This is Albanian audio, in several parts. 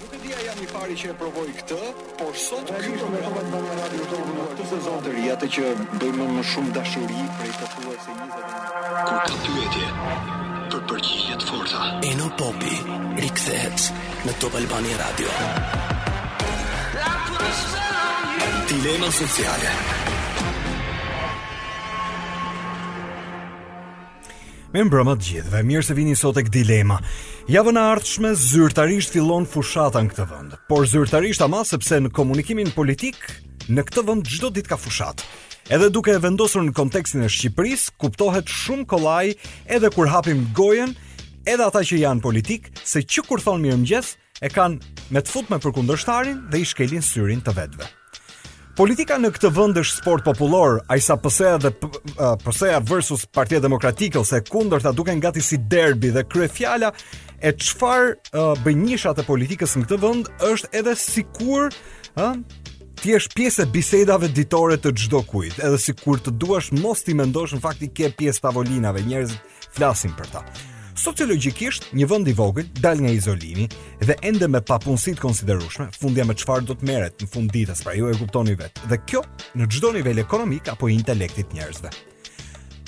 Nuk e di a jam i pari që e provoj këtë, por sot ky program do të bëjë radio të në këtë sezon të ri, atë që bëjmë me shumë dashuri prej pothuajse 20 vite. Kur ka pyetje për përgjigje të forta, Eno Popi rikthehet në Top Albania Radio. Dilema sociale. Mirëmbrëma të gjithëve, mirë se vini sot tek Dilema. Javën e ardhshme, zyrtarisht fillon fushata në këtë vend. Por zyrtarisht ama sepse në komunikimin politik, në këtë vend çdo ditë ka fushatë. Edhe duke e vendosur në kontekstin e Shqipërisë, kuptohet shumë kollaj edhe kur hapim gojën, edhe ata që janë në politikë, se që kur thonë mirëmëngjes, e kanë me të futme për kundërshtarin dhe i shkelin syrin të vetëve. Politika në këtë vend është sport popullor, aq sa PS-ja versus Partia Demokratike ose kundërta duken gati si derbi dhe kryefjala e çfarë uh, bën VIP-at e politikës në këtë vend është edhe sikur, ë, t'jesh pjesë e bisedave ditore të çdokujt, edhe sikur të duash mos t'i mendosh në fakt i ke pjesë tavolinave, njerëzit flasin për ta. Sociologjikisht, një vend i vogël dalë nga izolimi dhe ende me papunësi të konsiderueshme, fundja me çfarë do të merret në fund të ditës, pra ju e kuptoni vetë. Dhe kjo në çdo nivel ekonomik apo intelekti të njerëzve.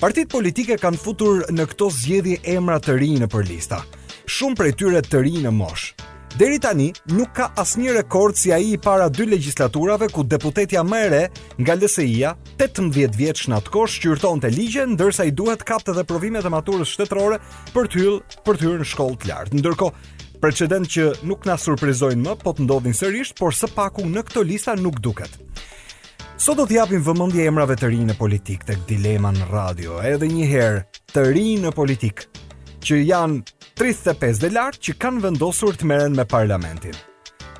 Partitë politike kanë futur në këto zgjedhje emra të rinj nëpër lista. Shumë prej tyre të rinj në moshë. Deri tani nuk ka asnjë rekord si ai i para dy legjislaturave ku deputetja më e re nga LSI-ja, 18 vjeç në atë kohë shqyrtonte ligje, ndërsa i duhej t'kapte edhe provimet e maturës shtetërore për të hyrë në shkollë të lartë. Ndërkohë, precedentë që nuk na surprizojnë më, po të ndodhin sërish, por së paku në këto lista nuk duket. Sot do t'u japim vëmendje emrave të rinj në politikë tek Dilema në radio, edhe një herë të rinj në politikë që janë 35 e lart që kanë vendosur të merren me parlamentin.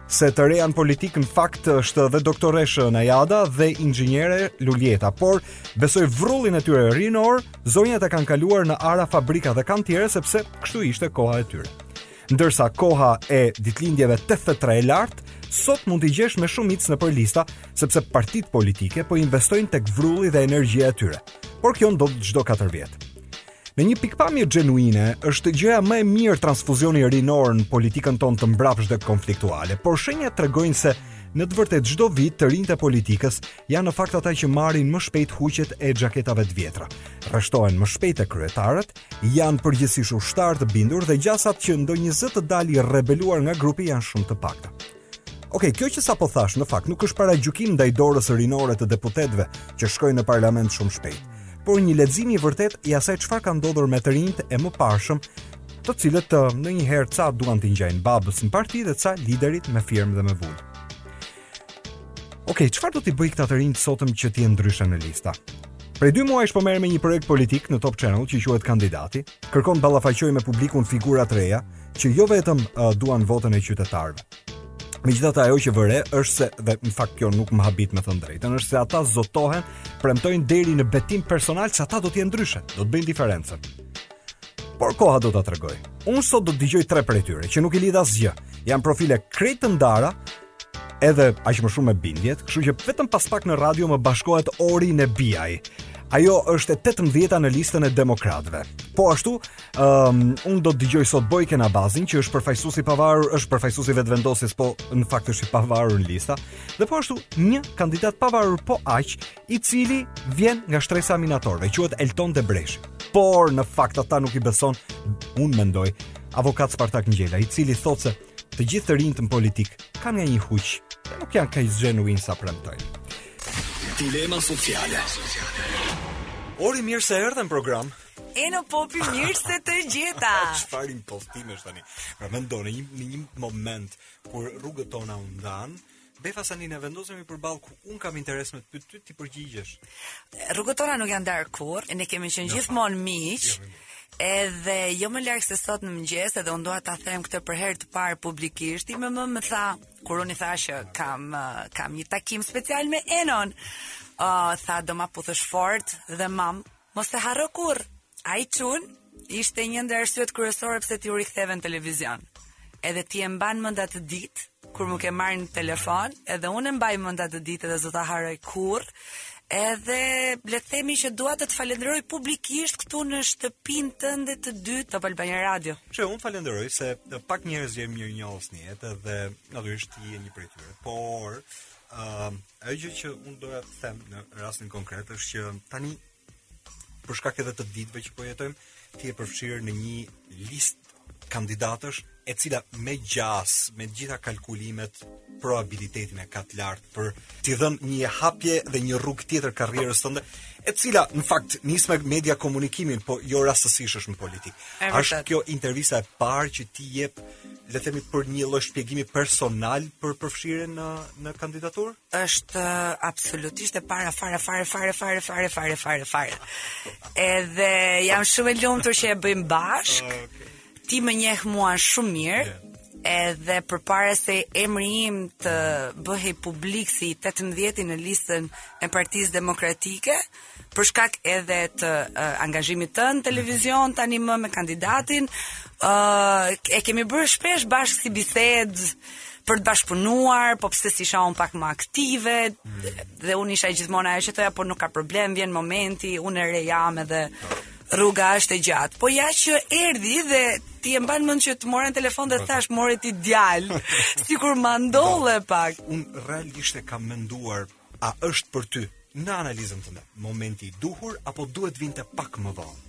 Se të reja në politikë në fakt është dhe doktoreshë Najada dhe inxhiniere Luljeta, por besoj vrullin e tyre rinor, zonjat e kanë kaluar në ara fabrika dhe kantiere sepse kështu ishte koha e tyre. Ndërsa koha e datëlindjeve 83 e lart, sot mund t'i gjesh me shumicë nëpër lista, sepse partitë politike po investojnë tek vrulli dhe energjia e tyre. Por kjo ndodh çdo 4 vjet. Në një pikëpamje gjenuine, është gjëja më e mirë transfuzioni rinor në politikën tonë të mbrapshtë dhe konfliktuale, por shenjat tregojnë se në të vërtetë çdo vit të rinjtë e politikës janë në fakt ata që marrin më shpejt huqet e xhaketave të vjetra. Rreshtohen më shpejt te kryetarët, janë përgjithësisht ushtarë të bindur dhe gjasat që ndonjë zë të dalë i rebeluar nga grupi janë shumë të pakta. Okej, okay, kjo që sapo thashë në fakt nuk është paragjykim ndaj dorës rinore të deputetëve që shkojnë në parlament shumë shpejt, por një lexim i vërtetë i asaj çfarë ka ndodhur me të rinjtë e mëparshëm, të cilët të uh, ndonjëherë ca duan t'i ngjajnë babës në parti dhe ca liderit me firmë dhe me vulë. Okej, okay, çfarë do t'i bëjë këta të rinjtë e sotëm që të jenë ndryshe në lista? Prej dy muajsh po merrem me një projekt politik në Top Channel që quhet Kandidati, Kërkon të ballafaqojë me publikun figura të reja, që jo vetëm uh, duan votën e qytetarëve. Megjithatë ajo që vë re është se dhe në fakt kjo nuk më habit me thënë të drejtën, është se ata zotohen, premtojnë deri në betim personal se ata do të jenë ndryshe, do të bëjnë diferencën. Por koha do ta tregojë. Unë sot do të dëgjoj tre prej tyre që nuk i lidh asgjë. Janë profile krejt të ndara, Edhe aq më shumë me bindjet, kështu që vetëm pas pak në radio më bashkohet Ori Nebiaj. Ajo është e 18-a në listën e demokratëve. Po ashtu, um, unë do të dëgjoj sot Bojken Abazin, që është përfaqësues i pavarur, është përfaqësues i vetëvendosjes, po në fakt është i pavarur në lista. Dhe po ashtu, një kandidat i pavarur po aq, i cili vjen nga shtresa minatorëve, quhet Elton Debresh. Por në fakt ata nuk i beson, unë mendoj, avokat Spartak Ngjela, i cili thotë se Të gjithë të rinjtë në politikë kanë nga një huq, dhe nuk janë kaq gjenuinë sa premtojnë. Dilema sociale. Ori mirë se erdhe në program. Eno Popi mirë se të gjeta. Çfarë impostimi është tani? Pra mendoni një një moment kur rrugët tona u ndanë, Befas ne vendosemi përballë ku unë kam interes me ty, ti përgjigjesh. Rrugët tona nuk janë ndarë kurrë, ne kemi qenë jo, gjithmonë miq. Jo, edhe jo më larg se sot në mëngjes, edhe unë dua ta them këtë për herë të parë publikisht, ime ëmë më tha kur unë i thashë që kam kam një takim special me Enon. Ë uh, tha do ma puthësh fort dhe mam Mos e harro kurrë! Ai çun ishte një ndër arsyet kryesore pse ti u riktheve në televizion. Edhe ti e mban mend atë ditë kur më ke marrë në telefon, edhe unë e mbaj mend atë ditë dhe s'do ta harroj kurrë. Edhe le të themi që dua të të falenderoj publikisht këtu në shtëpinë tënde të dytë Top Albania Radio. Unë falenderoj se pak njerëz janë mirënjohës në jetë dhe natyrisht ti je një prej tyre. Por Ëm, uh, ajo gjë që unë doja të them në rastin konkret është që tani për shkak edhe të ditëve që po jetojmë, ti je përfshirë në një listë kandidatësh e cila me gjas, me të gjitha kalkulimet, probabilitetin e ka të lartë për t'i dhënë një hapje dhe një rrugë tjetër karrierës tënde, e cila në fakt nis me media-komunikimin, po jo rastësisht është në politikë. A është kjo intervista e parë që ti jep le themi për një lloj shpjegimi personal për përfshirjen në në kandidaturë? Është uh, absolutisht e para fare fare fare fare fare fare fare fare. Edhe jam shumë e lumtur që e bëjmë bashk. Ah, okay. Ti më njeh mua shumë mirë. Yeah. Edhe përpara se emri im të bëhej publik si 18-ti në listën e Partisë Demokratike, për shkak edhe të uh, angazhimit tënd në televizion tanimë me kandidatin, ë uh, e kemi bërë shpesh bashkë si bisedë për të bashkëpunuar, po se si isha unë pak më aktive dhe unë isha gjithmonë ajo që thoja, po nuk ka problem, vjen momenti, unë e re jam edhe rruga është e gjatë. Po ja që erdhi dhe ti e mban mend që të mora në telefon dhe thashë more ti djalë, sikur ma ndolle pak. Unë realisht e kam menduar A është për ty në analizën tënde momenti i duhur apo duhet vinte pak më vonë?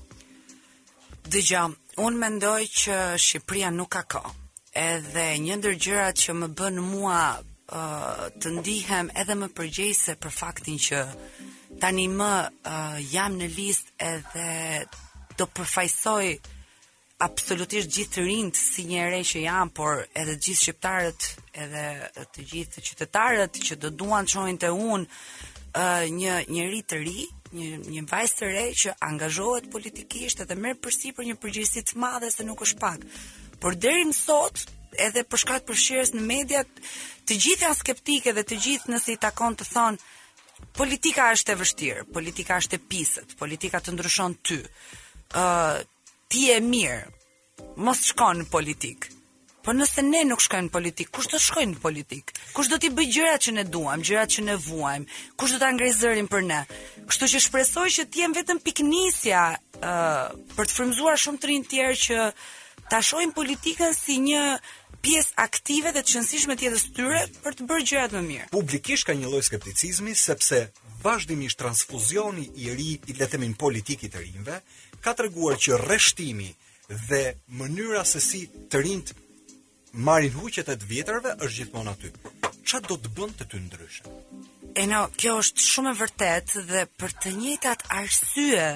Dëgjo, unë mendoj që Shqipëria nuk ka kohë. Edhe një ndër gjërat që më bën mua uh, të ndihem edhe më përgjegjëse për faktin që tanimë uh, jam në listë edhe do përfaqësoj absolutisht gjithë të rinjtë si një e re që jam, por edhe gjithë shqiptarët, edhe të gjithë qytetarët që do duan të shohin te unë uh, një njeri të ri, një një vajzë të re që angazhohet politikisht edhe merr përsipër një përgjegjësi të madhe se nuk është pak. Por deri më sot, edhe për shkak të përshirjes në media, të gjithë janë skeptikë dhe të gjithë nëse i takon të thonë politika është e vështirë, politika është e pisët, politika të ndryshon ty. Ëh, uh, Ti je mirë. Mos shko në politik. Po nëse ne nuk shkojmë në politik, kush do shkojë në politik? Kush do t'i bëj gjërat që ne duam, gjërat që ne vuajm? Kush do ta ngrej zërin për ne? Kështu që shpresoj që të jem vetëm pikënisja ë uh, për të frymzuar shumë të rinj të tjerë që ta shohin politikën si një pjesë aktive dhe të qënësishme të jetës së tyre për të bërë gjërat më mirë. Publikisht ka një lloj skepticizmi sepse vazhdimisht transfuzioni i ri le themi në politikë i të rinjve ka treguar që rreshtimi dhe mënyra se si të rinjtë marrin huqet e të vjetërve është gjithmonë aty. Çfarë do të bënte ty ndryshe? Eno, kjo është shumë e vërtet dhe për të njëjtat arsye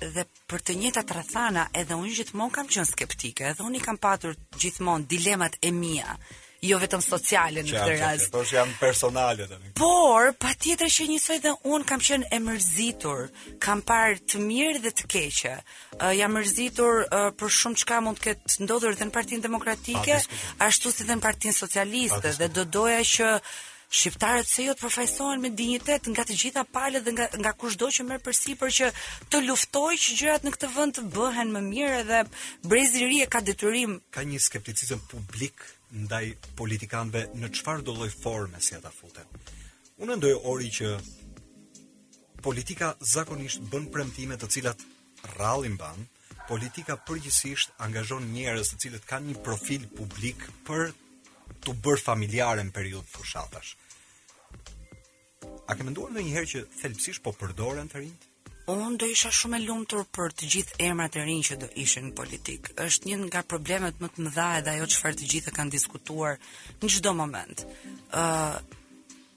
dhe për të njëjtat rrethana edhe unë gjithmonë kam qenë skeptike, edhe unë i kam patur gjithmonë dilemat e mia jo vetëm sociale në këtë rast. Po që janë personale tani. Por patjetër që njësoj dhe un kam qenë e mërzitur. Kam parë të mirë dhe të keqe. Uh, jam mërzitur uh, për shumë çka mund të ketë ndodhur edhe në Partinë Demokratike, ashtu si dhe në Partinë Socialiste dhe do doja që Shqiptarët se jo të përfaqësohen me dinjitet nga të gjitha palët dhe nga nga kushdo që merr përsipër që të luftojë që gjërat në këtë vend të bëhen më mirë edhe brezi i ri e ka detyrim. Ka një skepticizëm publik ndaj politikanëve në çfarëdolloj forme si ata futen. Unë mendoj Ori që politika zakonisht bën premtime të cilat rrallë i mban, politika përgjithsisht angazhon njerëz të cilët kanë një profil publik për t'u bërë familjarë në periudhë fushatash. A ke menduar ndonjëherë që thelbësisht po përdoren të rinjtë? Unë do isha shumë e lumtur për të gjithë emrat e rinj që do ishin në politikë. Është një nga problemet më të mëdha edhe ajo çfarë të gjithë kanë diskutuar në çdo moment. Ëh, uh,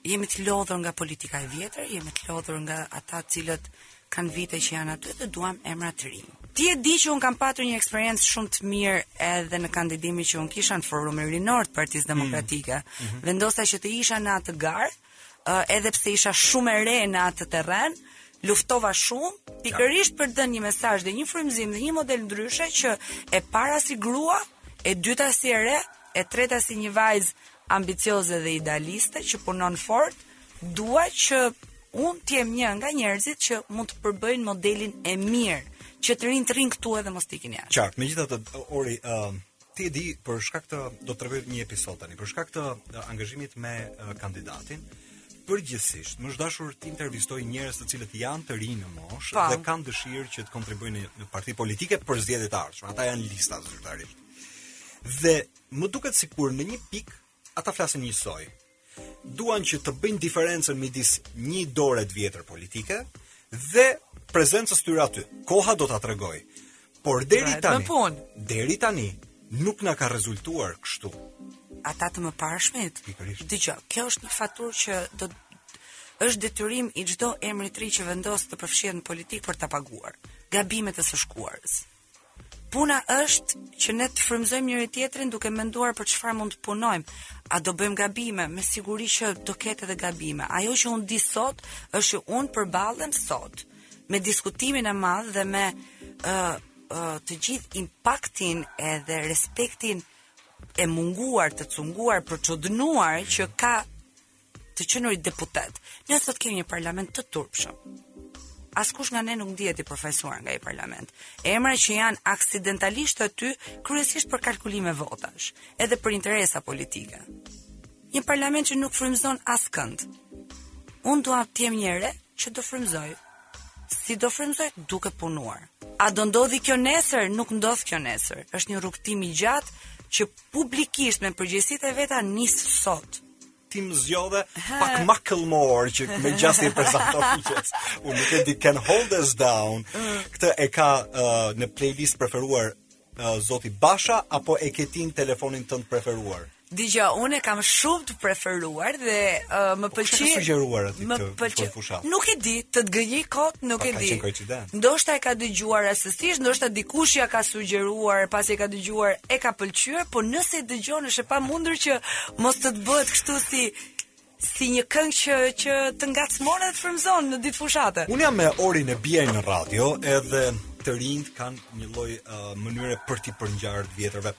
Jemi të lodhur nga politika e vjetër, jemi të lodhur nga ata të cilët kanë vite që janë aty dhe duam emra të rinj. Ti e di që unë kam patur një eksperiencë shumë të mirë edhe në kandidimin që unë kisha në forumin rinor të Partisë mm. Demokratike. Mm -hmm. Vendosa që të isha në atë garë, uh, edhe pse isha shumë e re në atë terren, luftova shumë, pikërisht për të dhënë një mesazh dhe një frymëzim dhe një model ndryshe që e para si grua, e dyta si e re, e treta si një vajzë ambicioze dhe idealiste që punon fort, dua që unë të jem një nga njerëzit që mund të përbëjnë modelin e mirë, që të rinjtë të rrinë këtu edhe mos t'ikin jashtë. Qartë, megjithatë Ori, ë uh, ti e di për shkak të do të tregoj një episod tani, për shkak të uh, angazhimit me uh, kandidatin, përgjithsisht më është dashur të intervistoj njerëz të cilët janë të rinj në moshë po. dhe kanë dëshirë që të kontribuojnë në parti politike për zgjedhjet e ardhshme. Ata janë në lista zyrtarisht. Dhe Më duket sikur në një pikë ata flasin njësoj. Duan që të bëjnë diferencën midis një dore të vjetër politike dhe prezencës tyre aty. Koha do ta tregojë. Por deri tani, deri tani nuk na ka rezultuar kështu. Ata të mëparshmit. Dëgjo, kjo është një faturë që do është detyrim i çdo emri të ri që vendos të përfshihet në politikë për ta paguar gabimet e së shkuarës. Puna është që ne të frymëzojmë njëri-tjetrin duke menduar për çfarë mund të punojmë. A do bëjmë gabime? Me siguri që do ketë edhe gabime. Ajo që unë di sot është që unë përballem sot me diskutimin e madh dhe me ë uh, uh, të gjithë impaktin edhe respektin e munguar të cunguar përçudnuar që ka të qenurit deputet. Ne sot kemi një parlament të turpshëm. Askush nga ne nuk ndihet i përfaqësuar nga ai parlament. Emra që janë aksidentalisht aty kryesisht për kalkulime votash, edhe për interesa politike. Një parlament që nuk frymëzon askënd. Unë dua të jem një e re që do frymëzoj. Si do frymëzoj duke punuar. A do ndodhë kjo nesër? Nuk ndodh kjo nesër. Është një rrugëtim i gjatë që publikisht me përgjegjësitë e veta nis sot. ti më zgjodhe pak më kulmor që me gjasti për sa të fëqës. Unë nuk e di, can hold us down. Mm. Këtë e ka uh, në playlist preferuar uh, Zoti Basha, apo e ketin telefonin tënd preferuar? Dëgjo, unë e kam shumë të preferuar dhe uh, më pëlqen. Po, më pëlqen. Nuk e di, të të gënjej kot, nuk e di. Ka qenë koincidencë. Ndoshta e ka dëgjuar rastësisht, ndoshta dikush ja ka sugjeruar, pasi e ka dëgjuar, e ka pëlqyer, po nëse e dëgjon është e pamundur që mos të të bëhet kështu si si një këngë që që të ngacmon dhe të frymëzon në ditë fushate. Unë jam me orin e bie në radio, edhe të rinjtë kanë një lloj uh, mënyre për t'i përngjarë të vjetërve.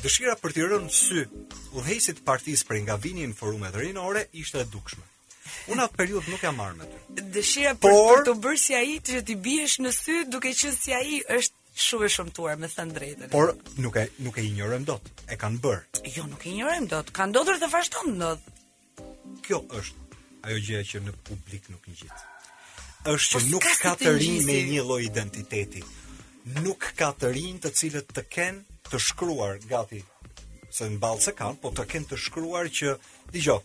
Dëshira për t'i rënë sy udhëheqësit të partisë për nga vinin në forumet rinore ishte e dukshme. Unë atë periudhë nuk jam marrë me ty. Dëshira për, Por... për të bërë si ai që t'i biesh në sy duke qenë si ai është shumë e shëmtuar me thënë të drejtën. Por nuk e nuk e injorojmë dot. E kanë bërë. Jo, nuk e injorojmë dot. Ka ndodhur dhe vazhdon të ndodhë. Kjo është ajo gjëja që në publik nuk ngjit. Është që po nuk ka të rinj me një lloj identiteti. Nuk ka të rinj të cilët të kenë të shkruar gati se në ballë s'e kanë, po të kenë të shkruar që, dëgjo,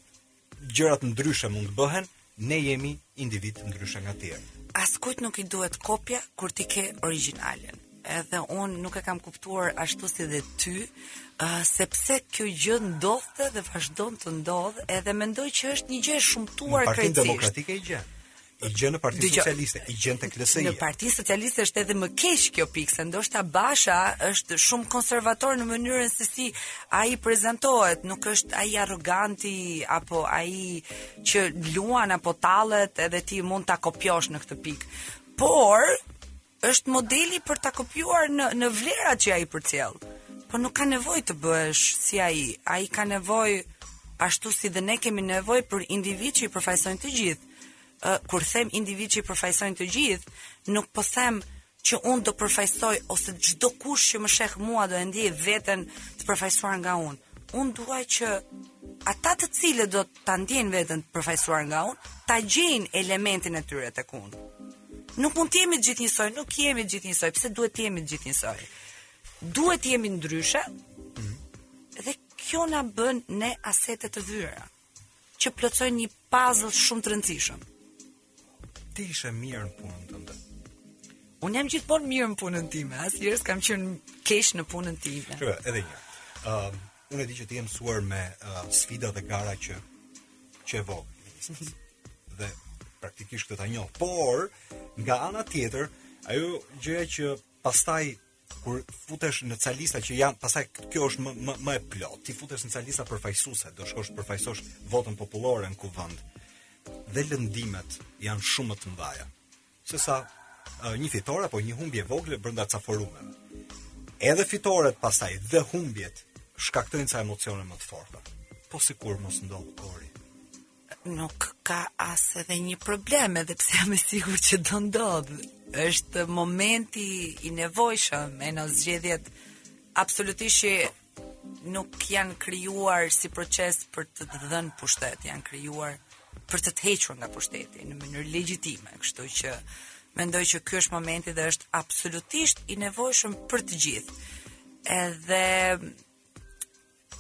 Gjërat ndryshe mund të bëhen, ne jemi individë ndryshe nga të tjerët. Askujt nuk i duhet kopja kur ti ke origjinalin. Edhe unë nuk e kam kuptuar ashtu si dhe ty, uh, sepse kjo gjë ndodhte dhe vazhdon të ndodhë, edhe mendoj që është një gjë e shëmtuar krejtësisht. Në Partinë Demokratike i gjë. I gjen në Parti Socialiste, i gjen tek LSI. Në Parti Socialiste është edhe më keq kjo pikë, se ndoshta Basha është shumë konservator në mënyrën se si ai prezantohet, nuk është ai arroganti apo ai që luan apo tallet, edhe ti mund ta kopjosh në këtë pikë. Por Është modeli për ta kopjuar në në vlerat që ai përcjell. Po nuk ka nevojë të bëhesh si ai. Ai ka nevojë ashtu si dhe ne kemi nevojë për individë që i përfaqësojnë të gjithë. Uh, kur them individë që i përfaqësojnë të gjithë, nuk po them që unë do përfaqësoj ose çdokush që më sheh mua do e ndiejë veten të përfaqësuar nga unë. Unë dua që ata të cilët do të ta ndiejnë veten të përfaqësuar nga unë, ta gjejnë elementin e tyre tek unë. Nuk mund të jemi të gjithë njësoj, nuk jemi të gjithë njësoj, pse duhet të jemi të gjithë njësoj? Duhet të jemi ndryshe. Mhm. Dhe kjo na bën ne asete të vyera që plotësojnë një puzzle shumë të rëndësishëm. Ti ishe mirë në punën tënde. Unë jam gjithmonë mirë në punën time, asnjëherë s'kam qenë keq në punën time. Kjo edhe një. Ëm, Unë e di që ti je mësuar me uh, sfida dhe gara që që e vogël. Mhm. dhe praktikisht këtë ta njoh. Por nga ana tjetër, ajo gjëja që pastaj kur futesh në ca lista që janë, pastaj kjo është më më, më e plot. Ti futesh në ca lista përfaqësuese, do shkosh përfaqësosh votën popullore në kuvend. Dhe lëndimet janë shumë më të mëdha. se sa uh, një fitore apo një humbje e vogël brenda ca forumeve. Edhe fitoret pastaj dhe humbjet shkaktojnë ca emocione më të forta. Po sikur mos ndodh Kori. Nuk ka as edhe një problem, edhe pse jam e sigurt që do ndodh. Është momenti i nevojshëm Eno, zgjedhjet absolutisht që Nuk janë krijuar si proces për të të dhënë pushtet, janë krijuar për të të hequr nga pushteti në mënyrë legjitime, kështu që mendoj që ky është momenti dhe është absolutisht i nevojshëm për të gjithë. Edhe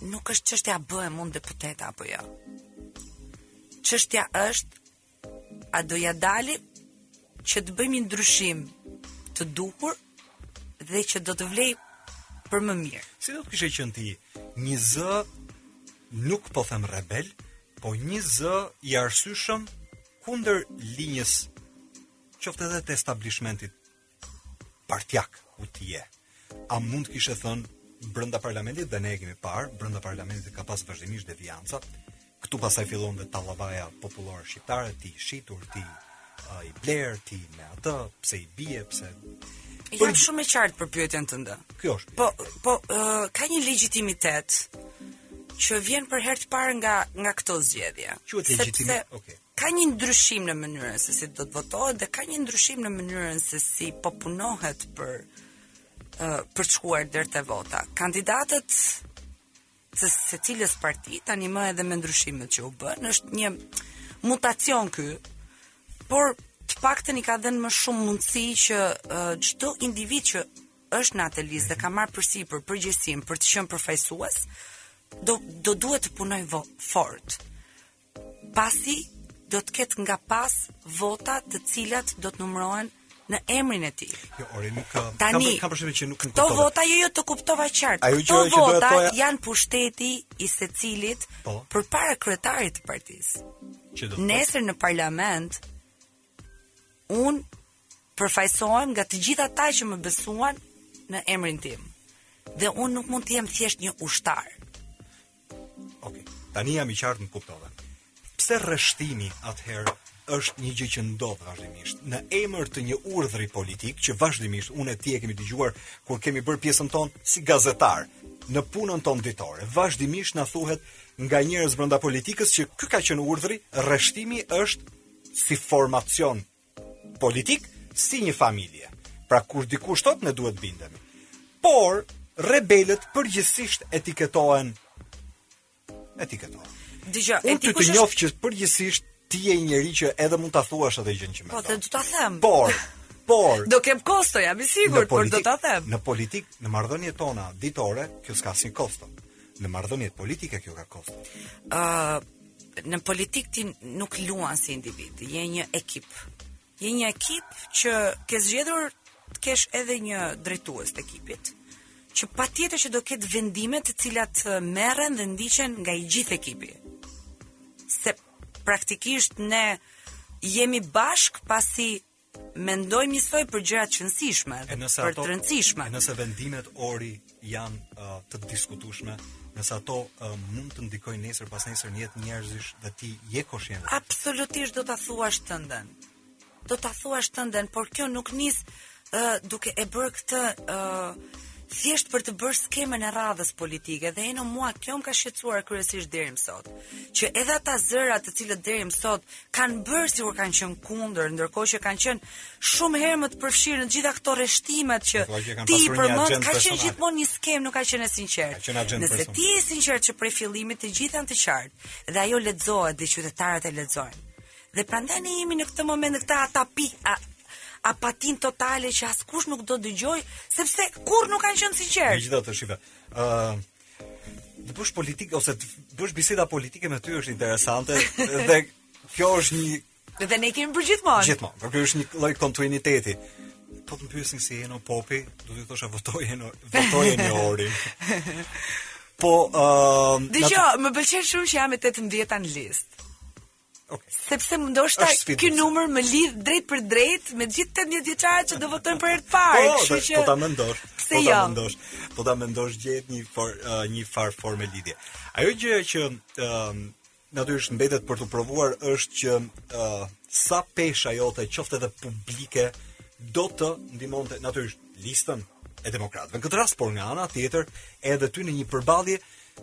nuk është çështja bëhem unë deputete apo jo. Çështja është A do ja dalim që të bëjmë një ndryshim të duhur dhe që do të vlejë për më mirë. Si do të kishe qenë ti një zë nuk po them rebel, po një zë i arsyeshëm kundër linjës qoftë edhe të establishmentit Partiak, ku ti je? A mund të kishe thënë brenda parlamentit dhe ne e kemi parë, brenda parlamentit ka pas vazhdimisht devianca. Këtu pasaj fillon dhe tallavaja popullore shqiptare, ti i shitur, ti uh, i blerë, ti me atë, pse i bie, pse Jam shumë e qartë për pyetjen tënde. Kjo është. Po, po uh, ka një legjitimitet që vjen për herë të parë nga nga këto zgjedhje. Quhet legjitim. Okej. Okay. ka një ndryshim në mënyrën se si do të votohet dhe ka një ndryshim në mënyrën se si po punohet për uh, për të shkuar deri te vota. Kandidatët të secilës parti tani më edhe me ndryshimet që u bënë është një mutacion ky, por të paktën i ka dhënë më shumë mundësi që çdo uh, individ që është në atë listë dhe ka marrë përsipër përgjegjësinë për të qenë përfaqësues, do do duhet të punojë fort pasi do të ketë nga pas vota të cilat do të numërohen në emrin e tij. Jo, Kori nuk ka. Tani kam përshtypje që nuk kuptova. Këto vota jo jo të kuptova qartë. Këto vota toja... janë pushteti i secilit po. përpara kryetarit të partisë. Që do të nesër në parlament unë përfaqësohem nga të gjithë ata që më besuan në emrin tim. Dhe unë nuk mund të jem thjesht një ushtar. Ok, tani jam i qartë të kuptova. Pse rreshtimi atëherë është një gjë që ndodh vazhdimisht në emër të një urdhri politik që vazhdimisht unë e ti e kemi dëgjuar kur kemi bërë pjesën tonë si gazetarë në punën tonë ditore. Vazhdimisht na thuhet nga njerëz brenda politikës që ky ka qenë urdhri, rreshtimi është si formacion politik si një familje. Pra kur dikush thotë ne duhet të bindemi. Por rebelët përgjithësisht etiketohen etiketohen. Dëgjo, e ti kush është? që përgjithësisht ti je një njeri që edhe mund ta thuash atë gjën që më. Po të do ta them. Por, por do kem kosto jam i sigurt, por do ta them. Në politikë, në marrëdhëniet tona ditore, kjo s'ka asnjë kosto. Në marrëdhëniet politike kjo ka kosto. Ëh, uh, Në politikë ti nuk luan si individ, je një ekip. Je një ekip që ke zgjedhur të kesh edhe një drejtues të ekipit, që patjetër që do ketë vendime të cilat merren dhe ndiqen nga i gjithë ekipi. Se praktikisht ne jemi bashkë pasi mendojmë njësoj për gjërat qenësishme, e nëse për të rëndësishme. E nëse vendimet Ori janë uh, të diskutueshme, nëse ato uh, mund të ndikojnë nesër pasnesër në jetë njerëzish dhe ti je koshient. Absolutisht do ta thuash tënden. Do ta thuash tënden, por kjo nuk nis uh, duke e bërë këtë uh, thjesht për të bërë skemën e radhës politike dhe Eno mua kjo më ka shqetësuar kryesisht deri më sot, që edhe ata zëra të cilët deri më sot kanë bërë sikur kanë qenë kundër, ndërkohë që kanë qenë shumë herë më të përfshirë në të gjitha këto rreshtimet që ti i përmend, ka qenë gjithmonë një skemë, nuk ka qenë e sinqertë. Nëse ti je i sinqertë që prej fillimit të gjithë janë të qartë dhe ajo lexohet dhe qytetarët e lexojnë. Dhe prandaj ne jemi në këtë moment në këtë atapi a, apatinë totale që askush nuk do të dëgjojë sepse kurrë nuk kanë qenë të sinqertë. Megjithatë, shife. Ëh, uh Të bësh politikë ose të bësh biseda politike me ty është interesante dhe kjo është një Dhe ne kemi bërë gjithmonë. Gjithmonë, por kjo është një lloj kontinuiteti. Po të më pyesin si Eno Popi, do të thosha votoj Eno, votoj një Ori. Po, ëh, uh, Dhe që më pëlqen shumë që jam e 18 në listë. Sepse ndoshta ky numër më lidh drejtpërdrejt me gjithë 18 vjeçarët që do votojnë për herë të parë, po, kështu që Po ta mendosh. Pse po ta jo? mendosh. Po ta mendosh gjet një far, uh, një farë forme lidhje. Ajo gjë që ë uh, natyrisht mbetet për t'u provuar është që ë uh, sa pesha jote qoftë edhe publike do të ndihmonte natyrisht listën e demokratëve. Në këtë rast por nga ana tjetër edhe ty në një përballje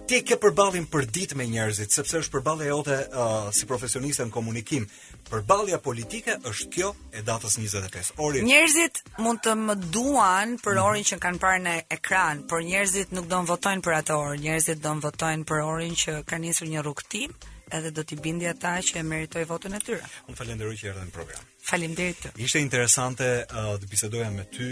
ti ke përballjen përditë me njerëzit, sepse është përballja jote uh, si profesioniste në komunikim. Përballja politike është kjo e datës 25. Ori. Njerëzit mund të më duan për mhm. Orin që kanë parë në ekran, por njerëzit nuk do të votojnë për atë Ori. Njerëzit do të votojnë për Orin që ka nisur një rrugëtim, edhe do t'i bindë ata që e meriton votën e tyre. Unë të falenderoj që erdhe në program. Faleminderit. Ishte interesante uh, të bisedoja me ty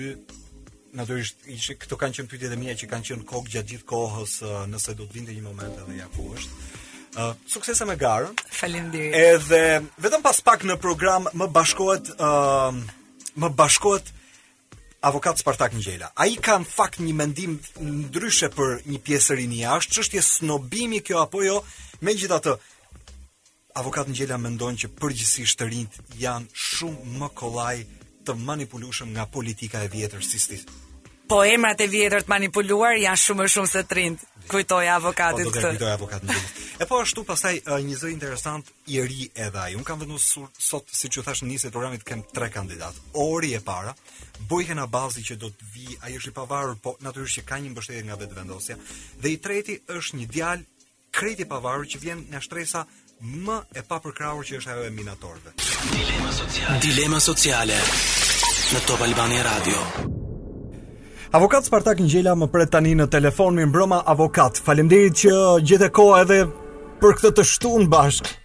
Natyrisht, ishi, këto kanë qenë pyetjet e mia që kanë qenë në kokë gjatë gjithë kohës, uh, nëse do të vinte një moment edhe ja ku është. Uh, suksese me garën. Faleminderit. Edhe vetëm pas pak në program më bashkohet ë uh, më bashkohet avokat Spartak Ngjela. Ai ka në fakt një mendim ndryshe për një pjesë rinia është, çështje snobimi kjo apo jo, megjithatë Avokat Ngjela mendon që përgjithësisht të rinjtë janë shumë më kollaj të manipulueshëm nga politika e vjetër si stil. Po emrat e vjetër të manipuluar janë shumë më shumë se të rinjtë. Kujtoja avokatit këtë. Po do t'ia kujtoj avokatit. E po ashtu pastaj një zë interesant i ri edhe ai. Unë kam vendosur sot siç ju thashë në nisje të programit të kem tre kandidatë. Ori e para, Boiken Abazi që do të vijë, ai është i pavarur, po natyrisht që ka një mbështetje nga Vetëvendosja. Dhe i treti është një djalë krejt i pavarur që vjen nga shtresa më e papërkrahur që është ajo e minatorëve. Dilema sociale. Dilema sociale në Top Albania Radio. Avokat Spartak Ngjela më pret tani në telefon mirëmbrëma avokat. Faleminderit që gjete kohë edhe për këtë të shtunë bashkë.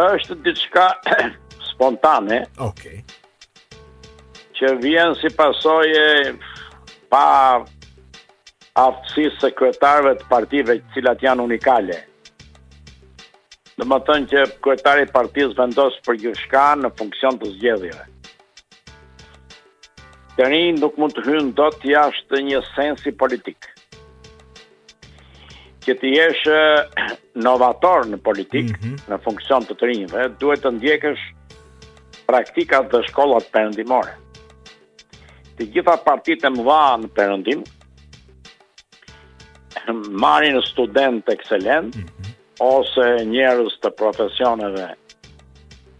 Është diçka spontane. Okej. Okay. Që vjen si pasojë e paaftësisë së kryetarëve të partive të cilat janë unikale. Domethënë që kryetari i partisë vendos për gjithçka në funksion të zgjedhjeve. Të rinjtë nuk mund të hyjnë dot jashtë një sensi politik. Që të jesh novator në politikë, mm -hmm. në funksion të të rinjve, duhet të ndjekësh praktikat dhe shkollat perëndimore. Të gjitha partitë e mëdha në perëndim marrin studentë ekselentë mm -hmm. ose njerëz të profesioneve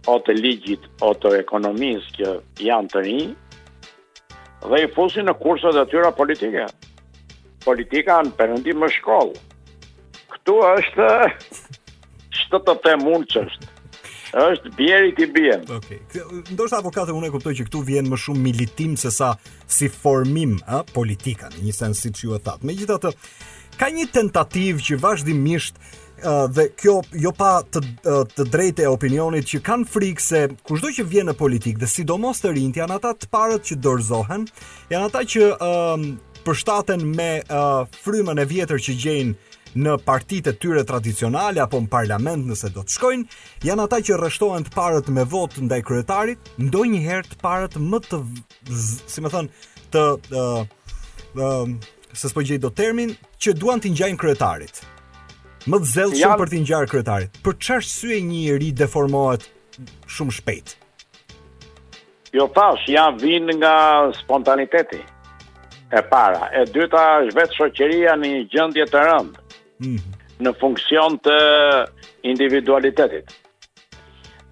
o të ligjit o të ekonomisë që janë të rinj, dhe i fusin në kurset e tyra politike. Politika në perëndim në shkollë. Këtu është ç'të të them unë ç'është. Është bjeri t'i biem. Okej. Okay. Ndoshta avokate unë e kuptoj që këtu vjen më shumë militim se sa si formim, ë, politika në një sens siç ju e thatë. Megjithatë, ka një tentativë që vazhdimisht dhe kjo jo pa të, të drejtë e opinionit që kanë frikë se kushdo që vjen në politikë dhe sidomos të rinjtë janë ata të parët që dorëzohen, janë ata që uh, përshtaten me uh, frymën e vjetër që gjejnë në partitë e tyre tradicionale apo në parlament nëse do të shkojnë, janë ata që rreshtohen të parët me votë ndaj kryetarit, ndonjëherë të parët më të, si me thënë, të uh, uh, Se s'po gjej dot termin që duan t'i ngjajnë kryetarit. Më të zellshëm për t'i ngjarë kryetarit. Për çfarë arsye një i ri deformohet shumë shpejt? Jo tash, ja vijnë nga spontaniteti. E para, e dyta është vetë shoqëria në një gjendje të rëndë. Mm -hmm. Në funksion të individualitetit.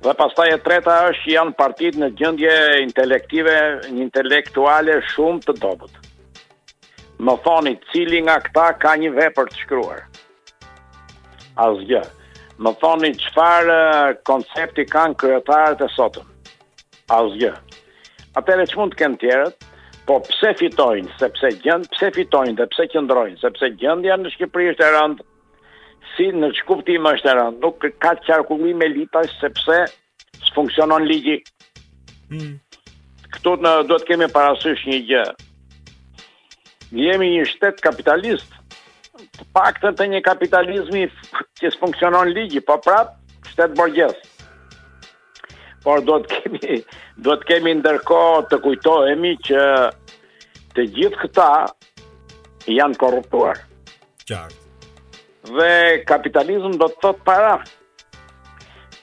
Dhe pastaj e treta është që janë partitë në gjendje intelektive, intelektuale shumë të dobët. Më thoni cili nga këta ka një vepër të shkruar? Asgjë. Më thoni çfarë koncepti kanë kryetarët e sotëm? Asgjë. Atëherë ç'mund të kenë tjerët? Po pse fitojnë? Sepse gjend, pse fitojnë dhe pse qëndrojnë? Sepse gjendja në Shqipëri është e rëndë. Si në ç'kuptim është e rëndë? Nuk ka qarkullim elitash sepse S'funksionon ligji. Mm. Këtu ne duhet të kemi parasysh një gjë. Jemi një shtet kapitalist. Të paktën të një kapitalizmi që s'funksionon ligji, po prap, shtet borgjez. Por duhet të kemi, duhet të kemi ndërkohë të kujtohemi që të gjithë këta janë korruptuar. Qartë. Dhe kapitalizm do të thotë para. Qartë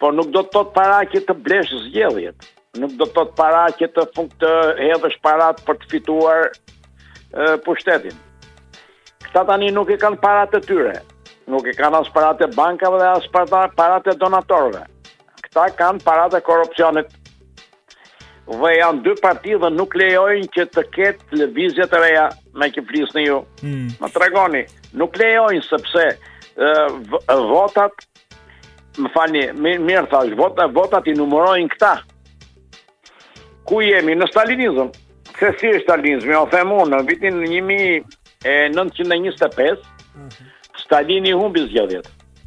Por nuk do të thotë para që të blesh zgjedhjet. Nuk do të thotë para që të fund të hedhësh paratë për të fituar ë pushtetin. Këta tani nuk i kanë paratë e tyre. Nuk i kanë as paratë e bankave dhe as paratë e donatorëve. Këta kanë paratë e korrupsionit Dhe janë dy parti dhe nuk lejojnë që të ketë lëvizje të reja meqë flisni ju. Mm. Më tregoni, nuk lejojnë sepse uh, votat më falni, mirë mirë thashë, votat votat i numërojnë këta. Ku jemi në stalinizëm? Se si është stalinizmi, po them unë, në vitin 1925, mhm. Stalini i humbi zgjedhjet.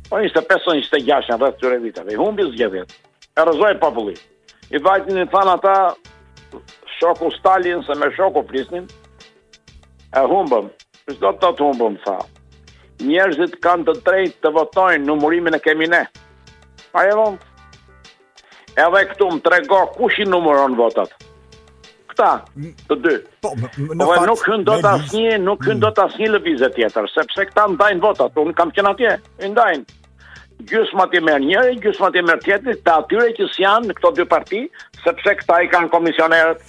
O 25 o 26 rreth këtyre viteve. I humbi zgjedhjet. E rrëzoi populli. I vajtin i thanë ata shoku Stalin se me shoku flisnin. E humbëm. Ç'do të thotë humbëm, tha. Njerëzit kanë të drejtë të votojnë numërimin e kemi ne. A e vë re. Edhe këtu më trego kush i numëron votat. Këta, të dy. Po, në po, fakt, nuk hyn dot asnjë, nuk hyn mm. dot asnjë lëvizje tjetër, sepse këta ndajnë votat. Unë kam qenë atje, i ndajnë. gjysmat i merr njëri, gjysmat i merr tjetri, të atyre që s'janë në këto dy parti, sepse këta i kanë komisionerët.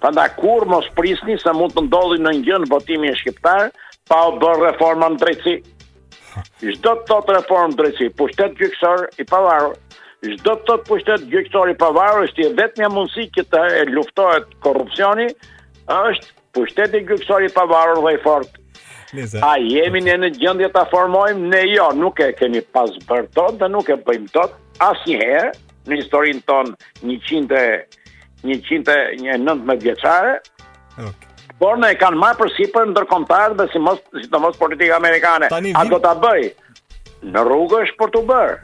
Prandaj kurrë mos prisni se mund të ndodhi ndonjë gjë në votimin shqiptar, pa u bërë reforma në drejtësi. Ç'do të thotë reformë drejtësi, pushtet gjyqësor i pavarur. Ç'do të thotë pushtet gjyqësor i pavarur është i vetmja mundësi që të luftohet korrupsioni, është Pushteti gjyqësor i pavarur dhe i fortë. Nice. A jemi ne në gjendje ta formojmë? Ne jo, nuk e kemi pas bërë dot dhe nuk e bëjmë dot asnjëherë në historinë tonë 100 119 vjeçare. Okay. Por e kanë marrë përsipër ndërkombëtarët dhe sidomos sidomos politika amerikane. Tani, A do ta bëj? Në rrugë është për t'u bërë.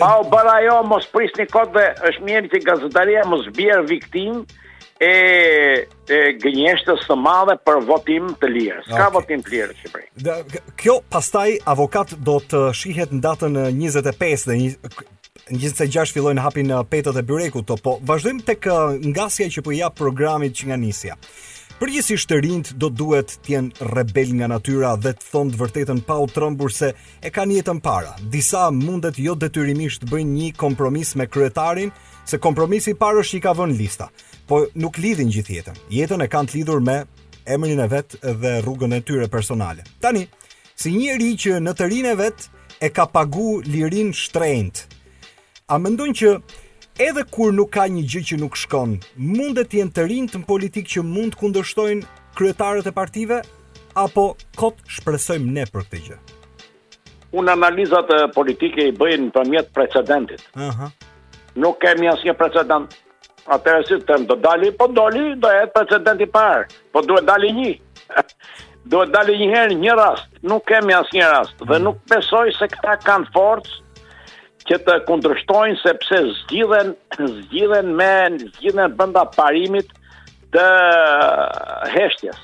Pa u bërë ajo, mos prisni kot dhe është mirë që gazetaria mos bjerë viktimë e e gënjeshtës së madhe për votim të lirë. S'ka okay. votim të lirë në Shqipëri. Dhe, kjo pastaj avokat do të shihet në datën 25 dhe një, 26 fillojnë hapen petët e byrekut, po vazhdojmë tek ngasja që po i jap programit që nga nisja. Përgjithësisht të rinjtë do të duhet të jenë rebelë nga natyra dhe të thonë të vërtetën pa u trembur se e kanë jetën para. Disa mundet jo detyrimisht bëjnë një kompromis me kryetarin, Se kompromisi i parë është që i ka vënë në lista, po nuk lidhin gjithë jetën. Jetën e kanë të lidhur me emrin e vet dhe rrugën e tyre personale. Tani, si njeri që në rininë e vet e ka pagu lirinë shtrenjtë, a mendon që edhe kur nuk ka një gjë që nuk shkon, mundet të jenë të rinjtë në politikë që mund të kundërshtojnë kryetarët e partive, apo kot shpresojmë ne për këtë gjë? Unë analizat politike i bëj nëpërmjet precedentit. Uh -huh. Nuk kemi asnjë precedent. Atëherë si të më dali, po doli, do jetë precedenti i parë. Po duhet dali një. duhet dali një herë një rast. Nuk kemi asnjë rast. Dhe nuk besoj se këta kanë forcë që të kundërshtojnë sepse zgjidhen, zgjidhen me zgjidhen brenda parimit të heshtjes.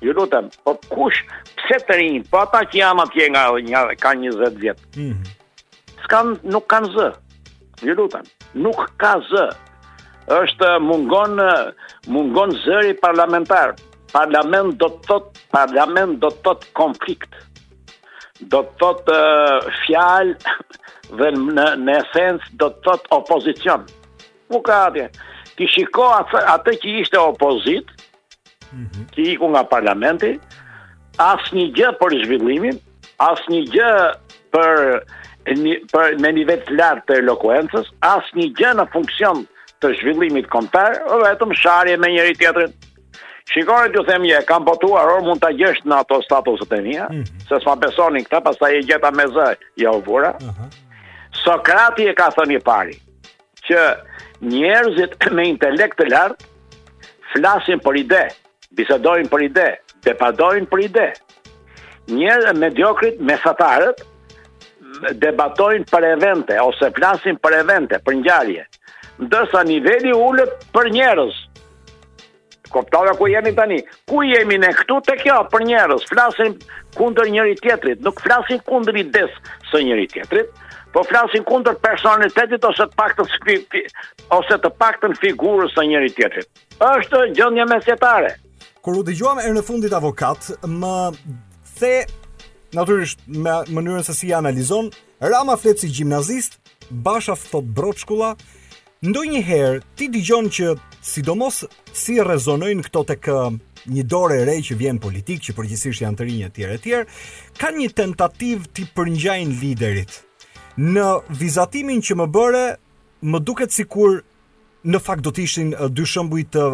Ju lutem, po kush pse të rinj, po ata që janë atje nga nga 20 vjet. Ëh. Mm -hmm. S'kanë nuk kanë zë. Ju lutem, nuk ka zë. Është mungon mungon zëri parlamentar. Parlament do të thotë parlament do të thotë konflikt. Do të thotë uh, fjalë dhe në në esencë do të thotë opozicion. Ku ka atje? Ti shiko atë, atë që ishte opozitë, mm -hmm. që iku nga parlamenti, asnjë gjë për zhvillimin, asnjë gjë për, një, për, me nivel të lartë të elokuencës, asnjë gjë në funksion të zhvillimit kombëtar, vetëm sharje me njëri-tjetrin. Shiko ore t'ju them një, kam botuar, ore mund ta gjesh në ato statuset e mija, mm -hmm. se s'ma besonin këta, pastaj e gjeta me zë, jua vura. Uh -huh. Sokrati e ka thënë i pari, që njerëzit me intelekt të lartë flasin për ide, bisedojnë për ide, debatojnë për ide. Njerëz mediokrët, mesatarët debatojnë për evente ose flasin për evente, për ngjarje. Ndërsa niveli i ulët për njerëz. Kuptove ku jemi tani? Ku jemi ne këtu te kjo për njerëz? Flasin kundër njëri-tjetrit, nuk flasin kundër idesë së njëri-tjetrit, po flasin kundër personalitetit ose të paktën ose të paktën figurës së njëri-tjetrit. Është gjendje mesjetare. Kur u dëgjuam herën e fundit avokat, më the natyrisht me mënyrën se si analizon, Rama flet si gjimnazist, Basha thotë broçkulla, ndonjëherë ti dëgjon që sidomos si rezonojnë këto tek një dorë e re që vjen në politikë, që përgjithsisht janë të rinj, etj etj, kanë një tentativë t'i përngjajnë liderit. Në vizatimin që më bëre, më duket sikur Në fakt do të ishin dy shembuj të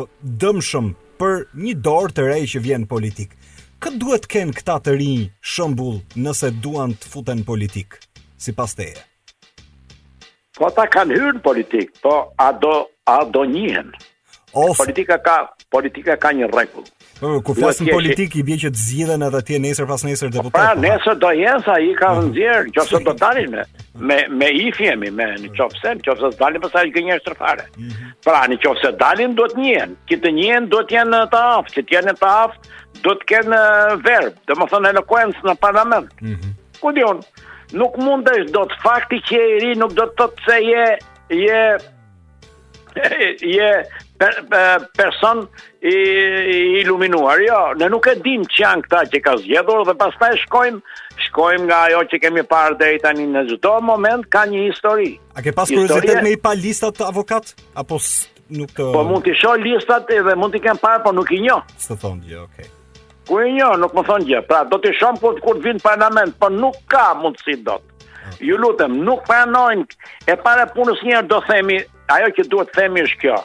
dëmshëm për një dorë të re që vjen në politikë. Kë duhet të kenë këta të rinj shembull nëse duan të futen në politikë, sipas teje? Po ata kanë hyrë në politikë, po a do, a do njihen? Of. Politika ka, politika ka një rregull. Po, kur flasim politikë i bie që të zgjidhen edhe atje nesër pasnesër deputetë. Pra, po, nesër do jenë sa i ka mhm. nxjerr, nëse do dalin me me me i themi me në qoftë se, në qoftë se dalin pastaj i gënjesh të fare. Mhm. Pra, në qoftë se dalin do të njihen. Që të njihen do të jenë të aftë, që të jenë të aftë, do të kenë verb, domethënë elokuencë në parlament. Mhm. Ku di unë? Nuk mundesh dot fakti që je i ri nuk do të thotë se je je Je per, per, person i, i iluminuar. Jo, ne nuk e dimë që janë këta që ka zgjedhur dhe pastaj shkojmë shkojmë nga ajo që kemi parë deri tani në çdo moment ka një histori. A ke pas kuriozitet me i pa listat avokat apo nuk të Po mund t'i shoh listat edhe mund t'i kem parë, por nuk i njoh. S'të thonë gjë, okay. Ku i njoh, nuk më thonë gjë. Pra do të shoh kur kur të vijnë në parlament, por nuk ka mundësi dot. Ju lutem, nuk pranojnë e para punës njëherë do themi, ajo që duhet të themi është kjo.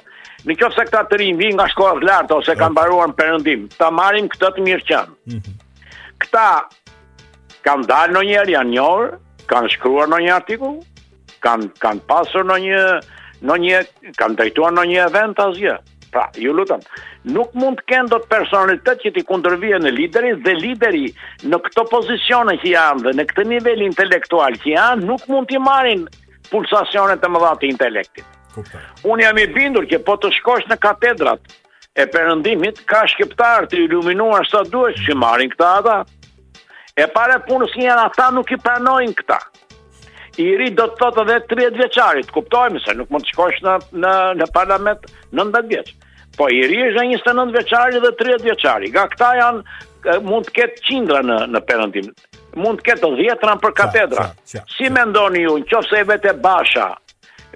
Në qoftë se këta të rinj vijnë nga shkolla të larta ose kanë mbaruar në perëndim, ta marrim këtë të mirëqenë. Mm -hmm. Këta kanë dalë ndonjëherë, janë njohur, kanë shkruar ndonjë artikull, kanë kanë pasur ndonjë ndonjë kanë drejtuar ndonjë event, asgjë. Pra, ju lutem, nuk mund të kenë dot personalitet që t'i kundërvihen liderit dhe lideri në këto pozicione që janë dhe në këtë nivel intelektual që janë, nuk mund t'i marrin pulsacionet e mëdha të intelektit. Unë jam i bindur që po të shkosh në katedrat e perëndimit, ka shqiptarë të iluminuar sa duhet, s'i marrin këta ata. E para punës njëherë ata nuk i pranojnë këta. I ri do të thotë edhe 30 vjeçari, të kuptohemi se nuk mund të shkosh në në në parlament 19 vjeç. Po i ri është 29 vjeçari dhe 30 vjeçari. Nga këta janë mund të ketë qindra në në perëndim. Mund të ketë dhjetëra nëpër katedra. Si mendoni ju, në qoftë se vete Basha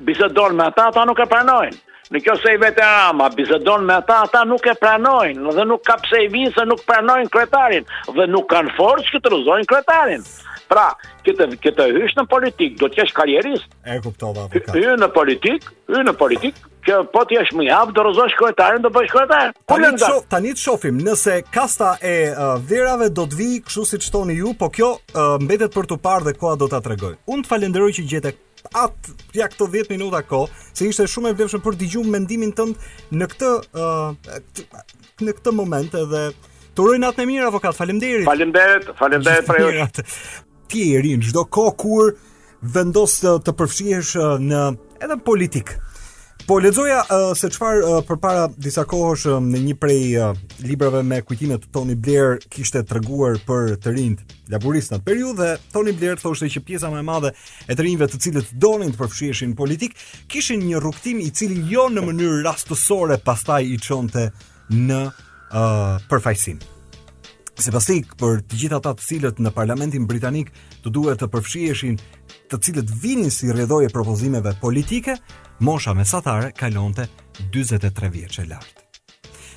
Bisedon me ata, ata nuk e pranojnë. Në qoftë se i vete Rama, bisedon me ata, ata nuk e pranojnë, dhe nuk ka pse i vinë se nuk pranojnë kryetarin, dhe nuk kanë forcë që të rrëzojnë kryetarin. Pra, që të, që të hysh në politikë, do të jesh karrierist. E kuptova, avokat. Hyn në politikë, hyn në politikë, që po të jesh mënjanë, do rrëzosh kryetarin, do bëhesh kryetar. Tani të shoh, tani të shohim, nëse kasta e uh, verave do të vijë kështu siç thoni ju, po kjo uh, mbetet për t'u parë dhe koha do ta tregojë. Unë të falenderoj që gjete atë ja këto 10 minuta kohë, se ishte shumë e vlefshme për të dëgju mendimin tënd në këtë uh, në këtë moment edhe të uroj natën e mirë avokat. Faleminderit. Faleminderit, faleminderit për ju. Të jeni çdo kohë kur vendos të, të përfshihesh në edhe në politikë. Po lexoja uh, se çfarë uh, përpara disa kohësh uh, në një prej uh, librave me kujtime të Tony Blair kishte treguar për të rinjtë laburistë në atë periudhë dhe Tony Blair thoshte që pjesa më e madhe e të rinjve të cilët donin të përfshiheshin në politikë kishin një rrugtim i cili jo në mënyrë rastësore pastaj i çonte në uh, përfaqësim. Sipas tij, për të gjithë ata të cilët në parlamentin britanik do duhet të përfshiheshin, të cilët vinin si rrjedhojë e propozimeve politike, mosha mesatare kalonte 43 vjeç e lart.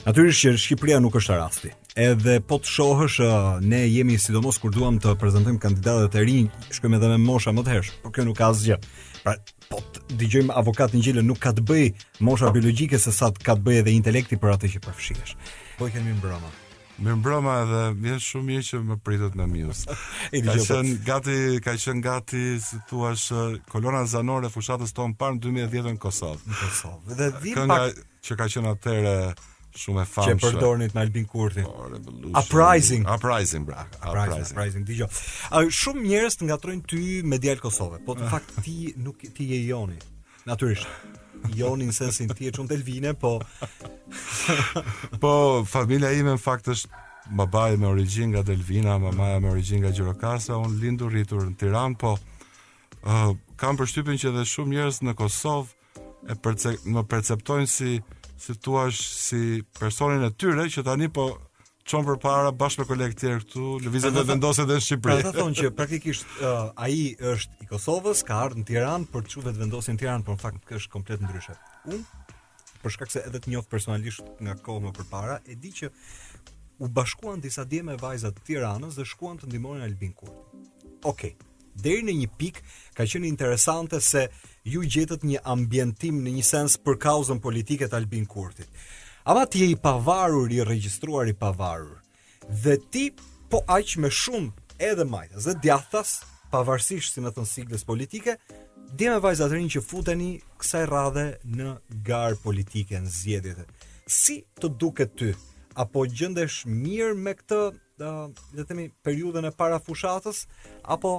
Natyrisht që Shqipëria nuk është rasti. Edhe po të shohësh, ne jemi sidomos kur duam të prezantojmë kandidatët e rinj, shkojmë edhe me mosha më të hersh, por kjo nuk ka asgjë. Pra, po të dëgjojmë avokat Ngjelën nuk ka të bëjë mosha biologjike se sa ka të bëjë edhe intelekti për atë që përfshihesh. Po i kemi mbrëma. Mirëmbrëma edhe më vjen shumë mirë që më pritët me mjus. ka qenë gati, ka qenë gati, si thua, kolona zanore e fushatës tonë të parë në 2010 në Kosovë. Në Kosovë. Dhe vjen pak që ka qenë atëherë shumë e famshme. Që e përdornit në Albin Kurtin. Po, Revolution. Uprising. Uprising, bra. Uprising, Uprising. E di, jo. A shumë njerëz të ngatrojnë ty me djalë Kosovë, po në fakt ti nuk, ti je joni. Natyrisht. Joni në sensin ti je çun Delvine, po po familja ime në fakt është babai me origjinë nga Delvina, mamaja me origjinë nga Gjirokastra, unë lindur rritur në Tiranë, po uh, kam përshtypjen që edhe shumë njerëz në Kosovë e perce, më perceptojnë si si thua si personin e tyre që tani po çon përpara bashkë me kolegë të tjerë këtu, Lëvizjen Vetëvendosje edhe në Shqipëri. Ata thonë që praktikisht uh, ai është i Kosovës, ka ardhur në Tiranë për të çuar Vetëvendosjen në Tiranë, por në fakt është komplet ndryshe. Unë për shkak se edhe të njoh personalisht nga kohë më përpara, e di që u bashkuan disa djem e vajza të Tiranës dhe shkuan të ndihmonin Albin Kurti. Okej. Okay. Deri në një pikë ka qenë interesante se ju gjetët një ambientim në një sens për kauzën politike të Albin Kurtit. Ama ti je i pavarur, i regjistruar i pavarur. Dhe ti po aq sa shumë edhe majtas dhe djathtas, pavarësisht si me thënë siglës politike, djem e vajza të rinj që futeni kësaj radhe në garë politike në zgjedhje. Si të duket ty? Apo gjendesh mirë me këtë do të themi periudhën e para fushatës apo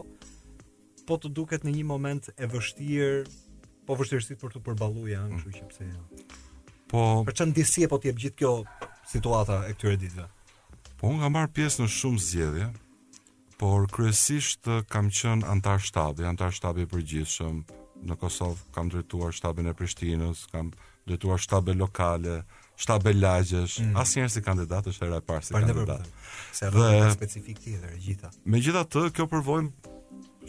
po të duket në një moment e vështirë, po vështirësit për të përballuar janë, kështu që pse jo. Po për çfarë ndjesie po të jep gjithë kjo situata e këtyre ditëve. Po unë kam marrë pjesë në shumë zgjedhje, por kryesisht kam qenë anëtar shtabi, anëtar shtabi i përgjithshëm në Kosovë, kam drejtuar shtabin e Prishtinës, kam drejtuar shtabe lokale, Shtabe lagjesh, mm. asnjëherë si kandidat, është hera e parë si kandidat. Se ka një specifikë tjetër, e gjitha. Megjithatë, kjo përvojë,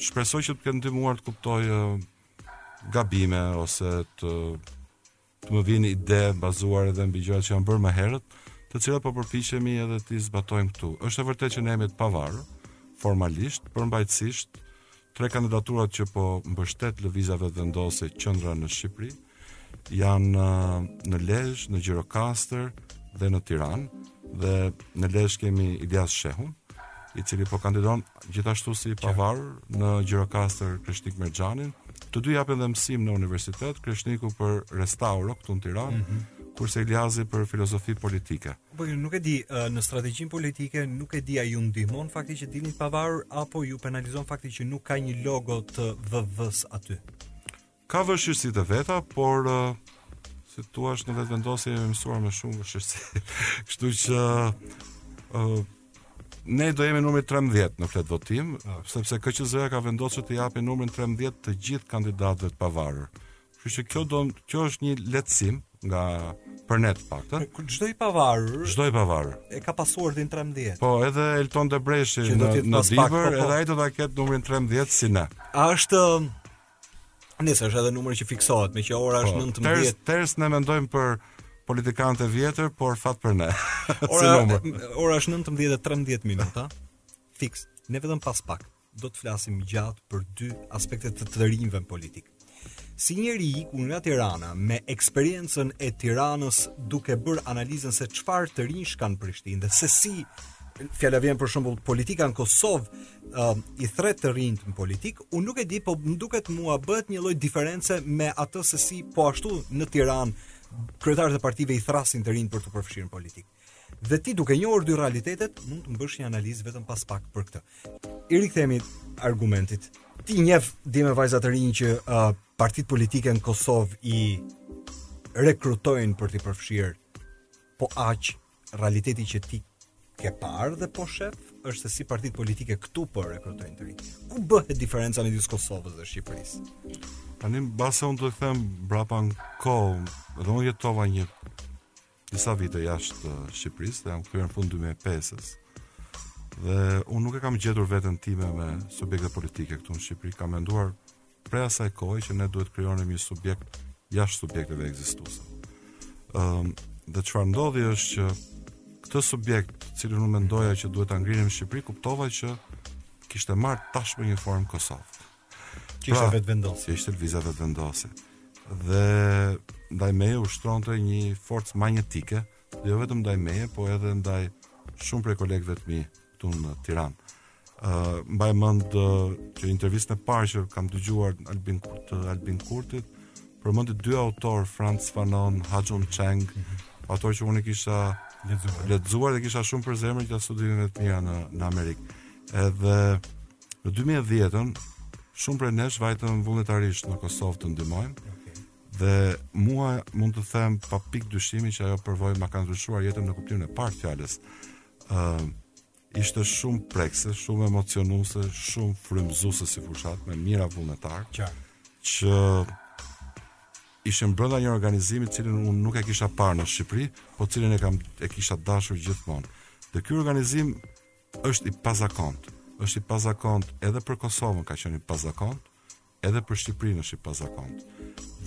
shpresoj që të më ketë ndihmuar të kuptoj uh, gabime, ose të, të më vijnë ide bazuar edhe mbi gjëra që janë bërë më herët, të cilat po përpiqemi edhe t'i zbatojmë këtu. Është e vërtetë që ne jemi të pavarur formalisht, përmbajtësisht, Tre kandidaturat që po mbështet Lëvizja Vetëvendosje Qendra në Shqipëri janë në Lezhë, në Gjirokastër dhe në Tiranë dhe në Lezhë kemi Iljaz Shehun, i cili po kandidon gjithashtu si i pavarur në Gjirokastër Kreshnik Merxhanin. Të dy japin dhe mësim në universitet, Kreshniku për restauro këtu në Tiranë, mm -hmm. kurse Iljazi për filozofi politike. Po ju nuk e di në strategjinë politike, nuk e di a ju ndihmon fakti që dilni të pavarur apo ju penalizon fakti që nuk ka një logo të VV-s aty. Ka vështirësi e veta, por si thua në Vetëvendosje jemi mësuar me shumë vështirësi. Kështu që uh, ne do jemi numri 13 në fletëvotim, ah. sepse KQZ-ja ka vendosur të japë numrin 13 të gjithë kandidatëve të pavarur. Kështu që kjo do kjo është një lehtësim nga për ne të paktën. Kur çdo i pavarur, çdo i pavarur. E ka pasur edhe 13. Po, edhe Elton Debreshi në në Dibër, po, po. edhe ai do ta ketë numrin 13 si ne. A është Nëse është edhe numri që fiksohet, meqë ora është 19. Ters, ters ne mendojmë për politikanët e vjetër, por fat për ne. ora, si ora është 19:13 minuta. Fiks. Ne vetëm pas pak. do të flasim gjatë për dy aspekte të të rinjve në politikë. Si njeri ikur nga Tirana, me eksperiencën e Tiranës duke bërë analizën se çfarë të rinjsh ka në Prishtinë dhe se si fjala vjen për shembull politika në Kosovë uh, i thret të rinjt në politik, unë nuk e di, po më duket mua bëhet një lloj diference me atë se si po ashtu në Tiranë kryetarët e partive i thrasin të rinjt për t'u përfshirë në politikë. Dhe ti duke njohur dy realitetet, mund të më bësh një analizë vetëm pas pak për këtë. I rikthemi argumentit. Ti njeh djem e vajza të rinj që uh, partitë politike në Kosovë i rekrutojnë për të përfshirë po aq realiteti që ti ke parë dhe po shef është se si partitë politike këtu po rekrutojnë të rinj. Ku bëhet diferenca midis Kosovës dhe Shqipërisë? Tani mbase unë do të kthehem mbrapa në kohë, dhe unë jetova një disa vite jashtë Shqipërisë, dhe jam kthyer në fund të 2005-s. Dhe unë nuk e kam gjetur veten time në subjekte politike këtu në Shqipëri, kam menduar prej asaj kohe që ne duhet të krijonim një subjekt jashtë subjekteve ekzistuese. Ëm ehm, um, dhe çfarë ndodhi është që këtë subjekt, të cilin unë mendoja që duhet ta ngrinim në Shqipëri, kuptova që kishte marrë tashmë një formë në Kosovë. Që ishte pra, vetëvendosje. Që ishte Lëvizja Vetëvendosje. Dhe ndaj meje ushtronte një forcë magnetike, dhe jo vetëm ndaj meje, po edhe ndaj shumë prej kolegëve të mi këtu në Tiranë. Uh, mbaj mend uh, që intervistën e parë që kam dëgjuar Albin Kurt, Albin Kurtit, përmendi dy autorë Frantz Fanon, Ha-Joon Chang, mm -hmm. autorë që unë i kisha lexuar dhe kisha shumë për zemër gjatë studimeve të mia në në Amerikë. Edhe Në 2010-ën, shumë prej nesh vajtëm vullnetarisht në Kosovë të ndihmojmë. Dhe mua mund të them pa pikë dyshimi që ajo përvojë ma ka ndryshuar jetën në kuptimin e parë të fjalës. ë uh, ishte shumë prekse, shumë emocionuese, shumë frymëzuese si fushatë me mijëra vullnetarë. Qartë. Që ishin brenda një organizimi të cilin unë nuk e kisha parë në Shqipëri, po të cilin e kam e kisha dashur gjithmonë. Dhe ky organizim është i pazakont, është i pazakont edhe për Kosovën ka qenë i pazakont, edhe për Shqipërinë është i pazakont.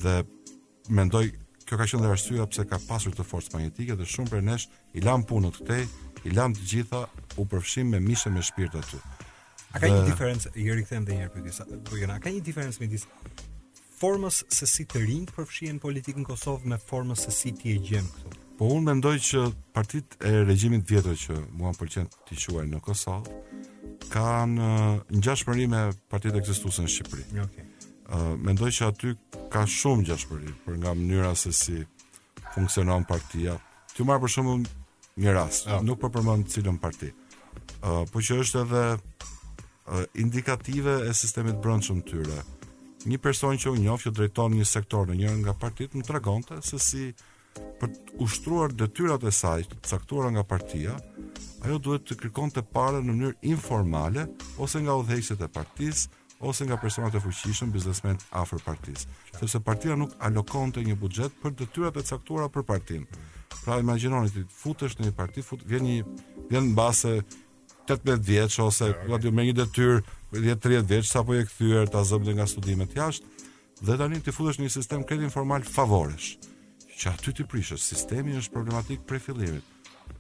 Dhe mendoj kjo ka qenë dhe arsyeja pse ka pasur këtë forcë magnetike dhe shumë prej nesh i lamë punët këtej, i lamë të gjitha, u përfshim me mish e me shpirt aty. A ka një diferencë, i rikthem edhe një herë pyetjes, Bojken, a ka një diferencë midis formës se si të rinjtë përfshihen në politikën e Kosovës me formën se si ti e gjen këtu. Po unë mendoj që partitë e regjimit të vjetër që mua më pëlqen t'i quaj në Kosovë kanë ngjashmëri me partitë ekzistuese në Shqipëri. Okej. Okay. Uh, mendoj që aty ka shumë ngjashmëri për nga mënyra se si funksionon partia. Të marr për shembull një rast, ja. nuk po përmend cilën parti. Ë, uh, po që është edhe uh, indikative e sistemit të brendshëm të tyre. Një person që unë njoh që drejton një sektor në njërën nga partitë më tregonte se si për të ushtruar detyrat e saj të caktuara nga partia, ajo duhet të kërkonte pare në mënyrë informale ose nga udhëheqësit e partisë, ose nga personat e fuqishëm, biznesmenët afër partisë, sepse partia nuk alokonte një buxhet për detyrat e caktuara për partinë. Pra imagjinoni ti futesh në një parti, fut vjen një vjen mbase 18 vjeç ose ja, okay. me një detyrë 30 vjeç sapo je kthyer ta zëmë nga studimet jashtë dhe tani ti futesh në një sistem krejt informal favoresh që aty ti prishesh sistemi është problematik prej fillimit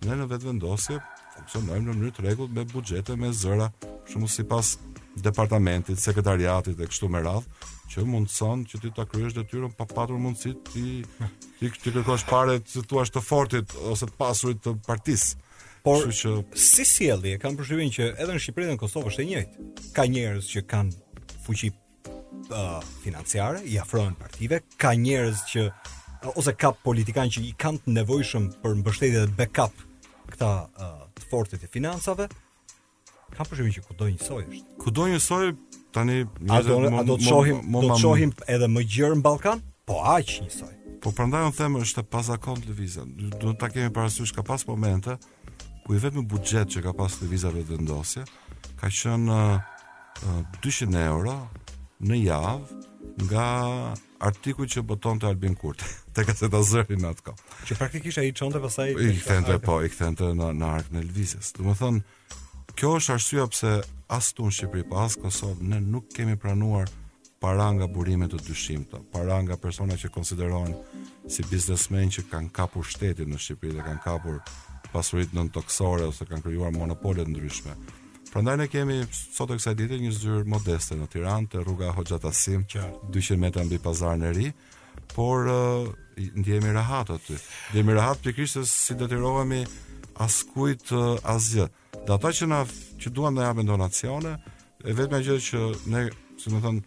Ne në vetëvendosje funksionojmë në mënyrë të rregullt me buxhete me zëra, për shembull sipas departamentit, sekretariatit e kështu me radhë, që mundëson që ti ta kryesh detyrën pa patur mundësi ti t'i t'i kërkosh pare t'i thuash të fortit ose të pasurit të partisë. Por që... si sjellje, e kam përshtypjen që edhe në Shqipëri dhe në Kosovë është e njëjtë. Ka njerëz që kanë fuqi uh, financiare i afrohen partive, ka njerëz që ose ka politikanë që i kanë të nevojshëm për mbështetje dhe backup këta uh, të fortit e financave. Kam përshtypjen që kudo një soj është. Kudo një soj tani një do, më, do të shohim, më, më, do të shohim edhe më gjerë në Ballkan, po aq një soj. Po prandaj unë them është e pazakontë lëvizja. Duhet ta kemi parasysh ka pas momente, ë ku i vetmi buxhet që ka pas Lëvizja Vetëvendosje ka qenë uh, 200 euro në javë nga artikujt që botonte Albin Kurti te gazeta Zëri në atë kohë që praktikisht e i çonte pastaj i kthente po i kthente në, në arkën e Lëvizjes domethënë kjo është arsyeja pse as këtu në Shqipëri po po as në Kosovë ne nuk kemi pranuar para nga burime të dyshimta, para nga persona që konsiderohen si biznesmenë që kanë kapur shtetin në Shqipëri dhe kanë kapur pasuritë nëntokësore ose kanë krijuar monopole të ndryshme. Prandaj ne kemi sot e kësaj dite një zyrë modeste në Tiranë te rruga Hoxha Tasim, 200 metra mbi Pazarin e Ri, por uh, ndjehemi rahat aty. Ndjehemi rahat pikërisht se s'i detyrohemi askujt uh, asgjë. Uh, Dhe ata që na që duan të na japin donacione, e vetmja gjë që ne, domethënë,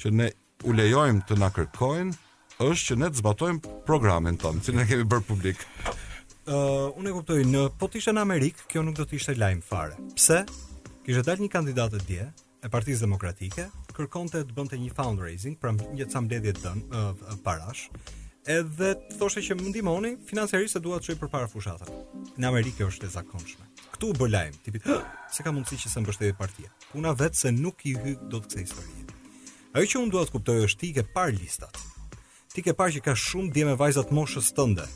që ne u lejojmë të na kërkojnë është që ne të zbatojmë programin tonë, të cilin e kemi bërë publik. Ë, uh, unë e kuptoj, në po të ishte në Amerikë, kjo nuk do të ishte lajm fare. Pse? Kishte dalë një kandidate dje, e Partisë Demokratike kërkonte të bënte një fundraising për një ca mbledhje të dhënë parash. Edhe thoshte që më ndihmoni financiarisht se dua të çoj përpara fushatën. Në Amerikë është e zakonshme. Këtu u bë lajm, tipi, se ka mundësi që s'e mbështeti partia. Puna e vet se nuk i hy dot kësaj historie. Ajo që unë dua të kuptoj është ti ke parë listat. Ti ke parë që ka shumë djem e vajza të moshës tënde.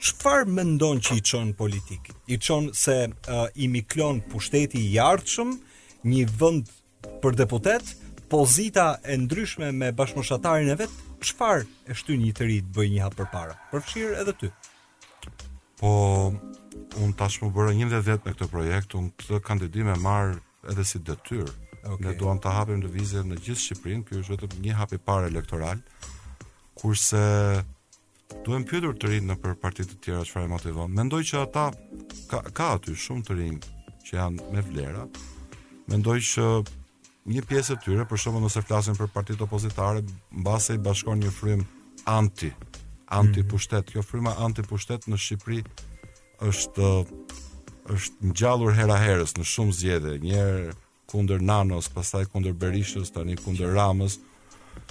Çfarë mendon që i çon në politikë? I çon se uh, i miklon pushteti i ardhshëm, një vend për deputet, pozita e ndryshme me bashkëmoshatarin e vet, çfarë e shtyn një të ri të bëjë një hap përpara? Përfshirë edhe ty. Po unë tashmë bëra 11 vjet me këtë projekt, unë këtë kandidim e marr edhe si detyrë. Okay. Ne duam ta hapim lëvizjen në gjithë Shqipërinë, ky është vetëm një hap i parë elektoral. Kurse Duhen pyetur të rinjtë nëpër parti të tjera çfarë i motivon. Mendoj që ata ka ka aty shumë të rinj që janë me vlera. Mendoj që një pjesë e tyre, për shembull nëse flasim për partitë opozitare, mbase i bashkon një frymë anti anti pushtet. Mhm. Kjo fryma anti pushtet në Shqipëri është është ngjallur hera-herës në shumë zgjedhje. Një herë kundër Nanos, pastaj kundër Berishës, tani kundër Ramës.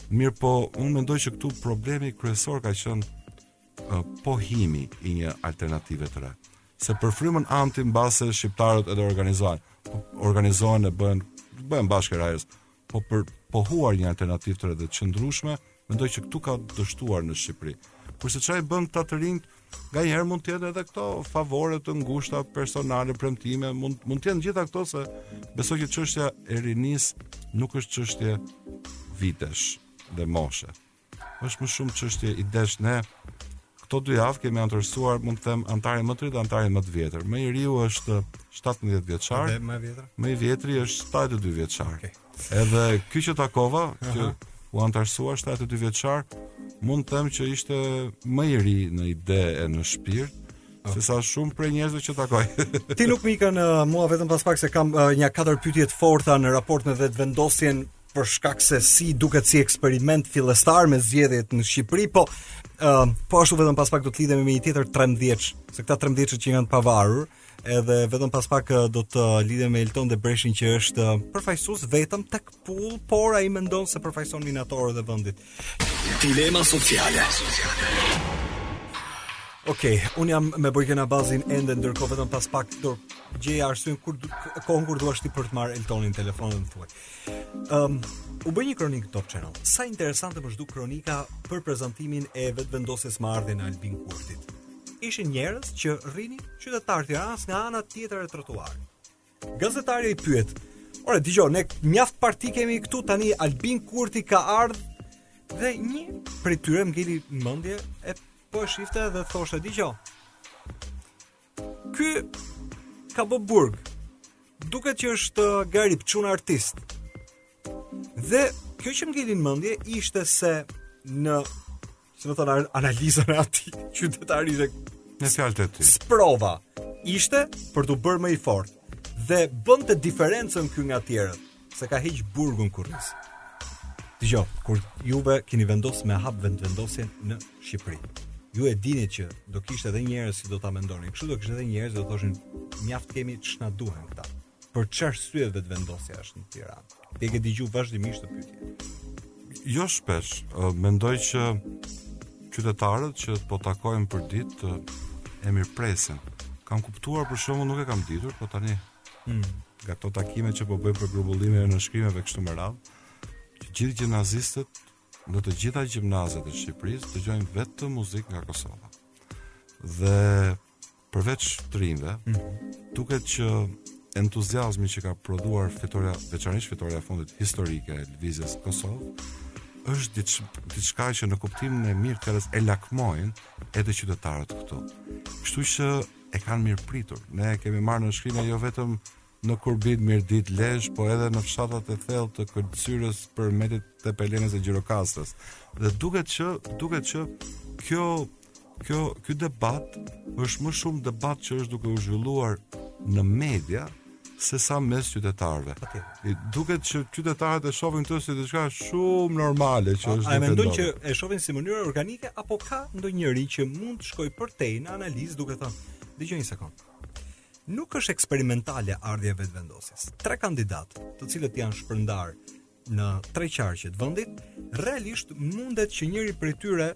Mirëpo, unë mendoj që këtu problemi kryesor ka qenë uh, pohimi i një alternative të re. Se për frymën anti mbase shqiptarët edhe organizohen, po, organizohen e bëhen, bëhen bashkë hera-herës, po për të pohuar një alternativë të re dhe të qëndrueshme, Mendoj që këtu ka dështuar në Shqipëri. Kurse çfarë i bën këta të rinjtë, nganjëherë mund të jetë edhe këto favore të ngushta personale, premtime, mund mund të jenë të gjitha këto se besoj që çështja e rinisë nuk është çështje vitesh dhe moshe. Është më shumë çështje idesh. Ne këto dy javë kemi anëtarësuar, mund të them, anëtarin më të ri dhe anëtarin më të vjetër. Më i riu është 17 vjeçar. Dhe më i vjetër? Më i vjetri është 72 vjeçar. Okej. Okay. Edhe ky që takova, që u anëtarësua 72 vjeçar, mund të them që ishte më i ri në ide e në shpirt, Ah. se sa shumë prej njerëzve që takoj. Ti nuk më ikën uh, mua vetëm pas pak se kam uh, nja katër pyetje të forta në raport me Vetëvendosjen për shkak se si duket si eksperiment fillestar me zgjedhjet në Shqipëri, po uh, po ashtu vetëm pas pak do të lidhemi me një tjetër 13, se këta 13 që janë të pavarur, Edhe vetëm pas pak eh, do të lidhem me Elton Debreshin që është eh, përfaqësues vetëm tek Pool, por ai mendon se përfaqëson minatorët e vendit. Dilema sociale. Okej, okay, unë jam me Bojken Abazin ende ndërkohë vetëm pas pak do regjia kur kohën kur duash ti për të marrë Eltonin në telefon, më thuaj. Ëm um, u bë një kronikë Top Channel. Sa interesante m'u duk kronika për prezantimin e Vetëvendosjes me ardhjen e Albin Kurtit. Ishin njerëz që rrinin qytetarë të Tiranës nga ana tjetër e trotuarit. Gazetari i pyet: "Ore, dëgjo, ne mjaft parti kemi këtu tani Albin Kurti ka ardh dhe një prej tyre më ngeli mendje po e shifte dhe thoshte dëgjo. Ky ka bë burg. Duket që është uh, garip çun artist. Dhe kjo që më ngeli mendje ishte se në si më thënë analizën e ati qytetari ishte në fjalët e tij. Sprova ishte për të bërë më i fortë dhe bënte diferencën ky nga tjerët, se ka heq burgun kurriz. Dëgjo, kur juve keni vendos me hap Vetëvendosjen në Shqipëri. Ju e dini që do kishte edhe njerëz që do ta mendonin kështu, do kishte edhe njerëz që do thoshin mjaft kemi ç'na duhen këta. Për çarsye vetëvendosja është në Tiranë? Ti ke dëgju vazhdimisht këtë pyetje. Jo shpesh, mendoj që qytetarët që po takojmë për ditë e mirëpresin. Kam kuptuar për shembull, nuk e kam ditur, po tani hmm. nga këto takime që po bëjmë për grumbullimin e nënshkrimeve kështu me radhë, që gjithë gjimnazistët në të gjitha gjimnazet e Shqipërisë dëgjojnë vetëm muzikë nga Kosova. Dhe Përveç të rinjve, mm -hmm. duket që entuziazmi që ka prodhuar fitorja, veçanërisht fitorja e fundit historike e Lëvizjes Kosovë, është diçka që në kuptimin e mirë të e lakmojnë edhe qytetarët këtu. Kështu që e kanë mirëpritur. Ne kemi marrë nënshkrime jo vetëm në Kurbin, Mirditë, Lezhë, po edhe në fshatat e thellë të Këlcyrës, Përmetit, Tepelenës e Gjirokastrës. Dhe duket që, duket që kjo kjo ky debat është më shumë debat që është duke u zhvilluar në media se sa mes qytetarëve. I duket që qytetarët e shohin këtë si diçka shumë normale që është. A, a e mendon që e shohin si mënyrë organike apo ka ndonjëri që mund të shkojë përtej në analizë duke thënë, dëgjo një sekond. Nuk është eksperimentale ardhja e Vetëvendosjes. Tre kandidatë, të cilët janë shpërndarë në tre qarqe të vendit, realisht mundet që njëri prej tyre,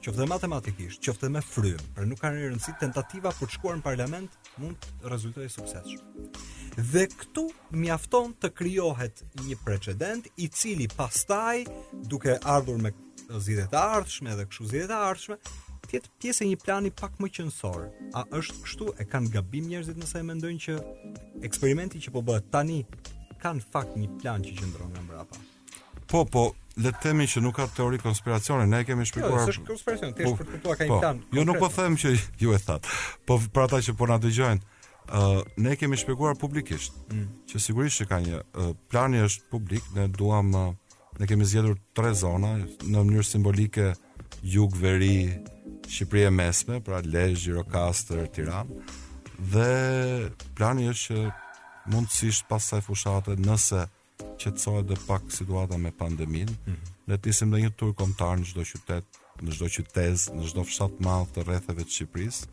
qoftë dhe matematikisht, qoftë me frymë, pra nuk kanë rëndësi tentativa për të shkuar në parlament, mund të rezultojë e suksesshme. Dhe këtu mjafton të krijohet një precedent i cili pastaj duke ardhur me zgjedhjet e ardhshme dhe kështu zgjedhjet e ardhshme, të jetë pjesë e një plani pak më qenësor. A është kështu e kanë gabim njerëzit nëse e mendojnë që eksperimenti që po bëhet tani ka në fakt një plan që qëndron nga mbrapa. Po, po, le të themi që nuk ka teori konspiracioni, ne e kemi jo, shpjeguar. Jo, s'është konspiracion, thjesht po, për të kuptuar ka një po, plan. Konkret. Jo, nuk po them që ju e thatë. Po për ata që po na dëgjojnë, ë uh, ne e kemi shpjeguar publikisht. Mm. Që sigurisht që ka një uh, plan, është publik, ne duam uh, Ne kemi zgjedhur tre zona në mënyrë simbolike jug, veri, Shqipëri e mesme, pra Lezhë, Gjirokastër, Tiranë. Dhe plani është që mundësisht pas kësaj fushate nëse qetësohet dhe pak situata me pandeminë, mm -hmm. ne të nisim dhe një tur kombëtar në çdo qytet, në çdo qytezë, në çdo fshat të madh të rretheve të Shqipërisë,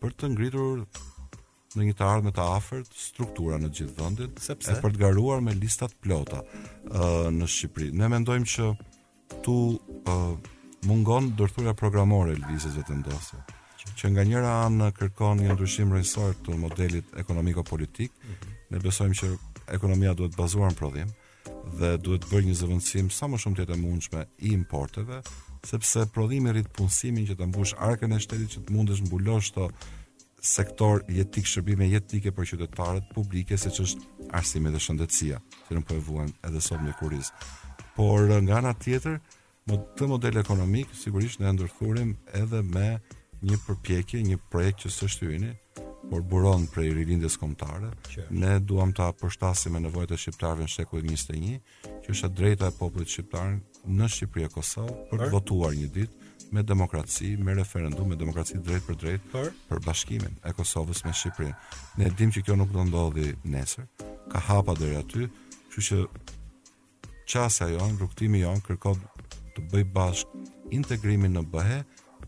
për të ngritur në një të ardhme të afërt struktura në gjithë vendin sepse për të garuar me lista të plota uh, në Shqipëri. Ne mendojmë që këtu uh, mungon ndërthurja programore e Lëvizjes Vetëvendosje. Që nga njëra anë kërkon një ndryshim rrënjësor të modelit ekonomiko-politik, mm -hmm. ne besojmë që ekonomia duhet bazuar në prodhim dhe duhet bërë një zëvendësim sa më shumë të jetë e mundshme i importeve, sepse prodhimi rrit punësimin që të mbush arkën e shtetit që të mundësh mbulosh të sektorë jetikë, shërbime jetike për qytetarët publike, siç është arsimi dhe shëndetësia, që ne po e vuan edhe sot mbi kurriz. Por nga ana tjetër, këtë model ekonomik, sigurisht ne e ndërthurim edhe me një përpjekje, një projekt që s'është yni, por buron prej Rilindjes Kombëtare, ne duam ta përshtasim me nevojat e shqiptarëve në shekullin 21, që është e drejta e popullit shqiptar në Shqipëri e Kosovë për të votuar një ditë me demokraci, me referendum, me demokraci drejtpërdrejt për, për bashkimin e Kosovës me Shqipërinë. Ne e dimë që kjo nuk do ndodhë nesër. Ka hapa deri aty, kështu që qasja jonë, rrugëtimi jonë kërkon të bëjë bashkë integrimin në BE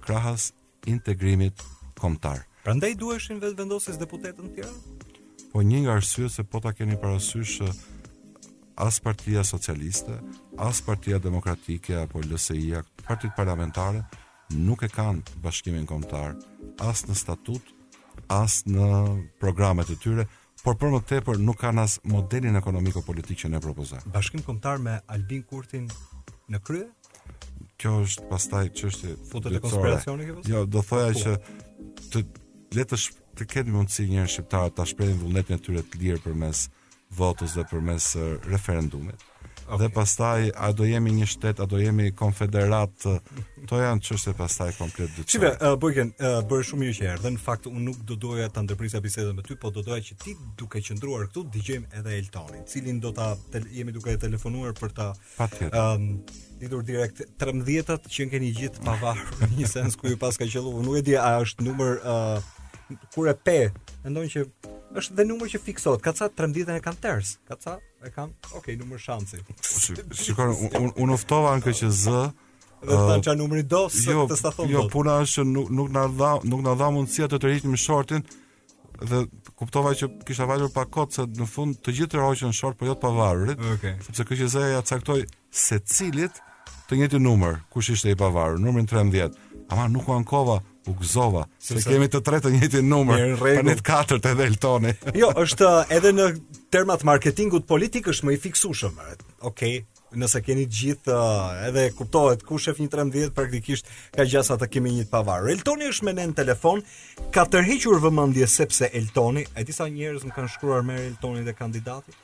krahas integrimit kombëtar. Prandaj duheshin Vetëvendosjes deputetët në Tiranë? Po një nga arsyet se po ta keni parasysh as partia socialiste, as partia demokratike apo LSI-ja, partitë parlamentare nuk e kanë bashkimin kombëtar as në statut, as në programet e tyre, Por për më tepër nuk kanë as modelin ekonomiko-politik që ne propozojmë. Bashkim kombëtar me Albin Kurtin në krye? Kjo është pastaj çështje futet në konspiracion këtu? Jo, do thoja po. që të le të të ketë mundësi njerëzit shqiptarë ta shprehin vullnetin e tyre të lirë përmes votës dhe përmes referendumit. Dhe pastaj a do jemi një shtet, a do jemi konfederatë? Këto janë çështje pastaj komplet të dyta. Çive, uh, Bojken, uh, bëre shumë mirë që erdhe. Në fakt unë nuk do doja ta ndërprisja bisedën me ty, po do doja që ti duke qëndruar këtu dëgjojmë edhe Eltonin, cilin do të jemi duke e telefonuar për ta ëm lidhur direkt 13-ta që keni gjithë të pavarurit në një sens ku ju paska qëlluar. Nuk e di a është numër ë uh, kur e pe, mendon që është dhe numër që fiksohet. Ka ca 13-ën e kanë ters. Ka ca E kanë, ok, numër shansi. Shikon, unë un u ftova në KQZ dhe uh, thanë çfarë numri do sot jo, ça thonë. Jo, puna është që nuk nuk na dha nuk na dha mundësia të tërhiqnim shortin dhe kuptova që kisha vajtur pa kot se në fund të gjithë tërhoqën short po jo të pavarurit. Okay. Sepse KQZ-ja caktoi secilit të njëjtin numër, kush ishte i pavarur, numrin 13. Ama nuk u ankova, u gëzova, se kemi të tre të njëjtin numër, pra ne të katërt edhe Eltoni. jo, është eh, edhe në termat e marketingut politik është më i fiksueshëm. Eh, okej, nëse keni gjithë eh, edhe kuptohet ku shef një 13 praktikisht ka gjasa të kemi një të pavarur. Eltoni është me ne në telefon, ka tërhequr vëmendje sepse Eltoni, e disa njerëz më kanë shkruar me Eltonin dhe kandidatin.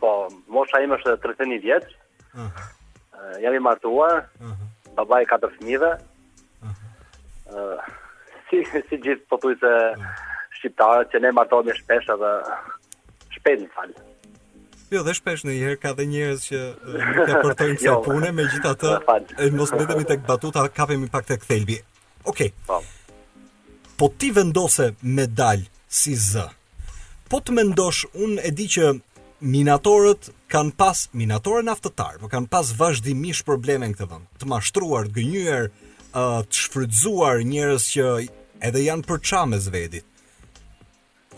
Po, mosha ime është 31 vjeç. Ëh. Uh -huh. Jam i martuar. Ëh. Uh -huh. Baba i katër fëmijëve. Ëh. Uh -huh. uh, si si gjithë pothuajse uh -huh. shqiptarët që ne martohemi shpesh edhe shpejt në fakt. Jo, dhe shpesh ndonjëherë ka dhe njerëz që nuk i përtojnë kësaj jo, pune, megjithatë, e mos mbetemi tek batuta, kapemi pak tek thelbi. Okej. Okay. Po. po ti vendose me dal si zë. Po të mendosh, un e di që minatorët kanë pas minatorë, naftëtarë, po kanë pas vazhdimisht probleme në këtë vend. Të mashtruar, të gënjyer, të shfrytzuar njerëz që edhe janë përça mes vedit.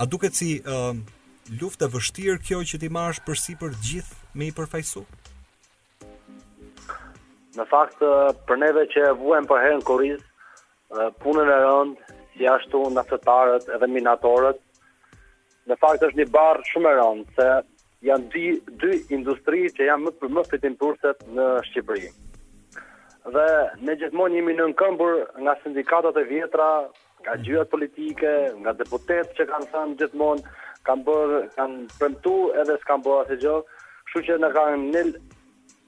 A duket si uh, luftë e vështirë kjo që ti merr përsipër gjithë, me i përfaqësuar? Në fakt për neve që e vuajmë për herë në kurriz, punën e rëndë, si ashtu naftëtarët edhe minatorët, në fakt është një barrë shumë e rëndë, se janë dy, dy industri që janë më, më fitimprurëset në Shqipëri. Dhe ne gjithmonë jemi nëpërkëmbur nga sindikatat e vjetra, Nga ngjyrat politike, nga deputetë që kanë thënë gjithmonë, kanë bërë, kanë premtu edhe s'kanë bërë asgjë, kshu që na ka lind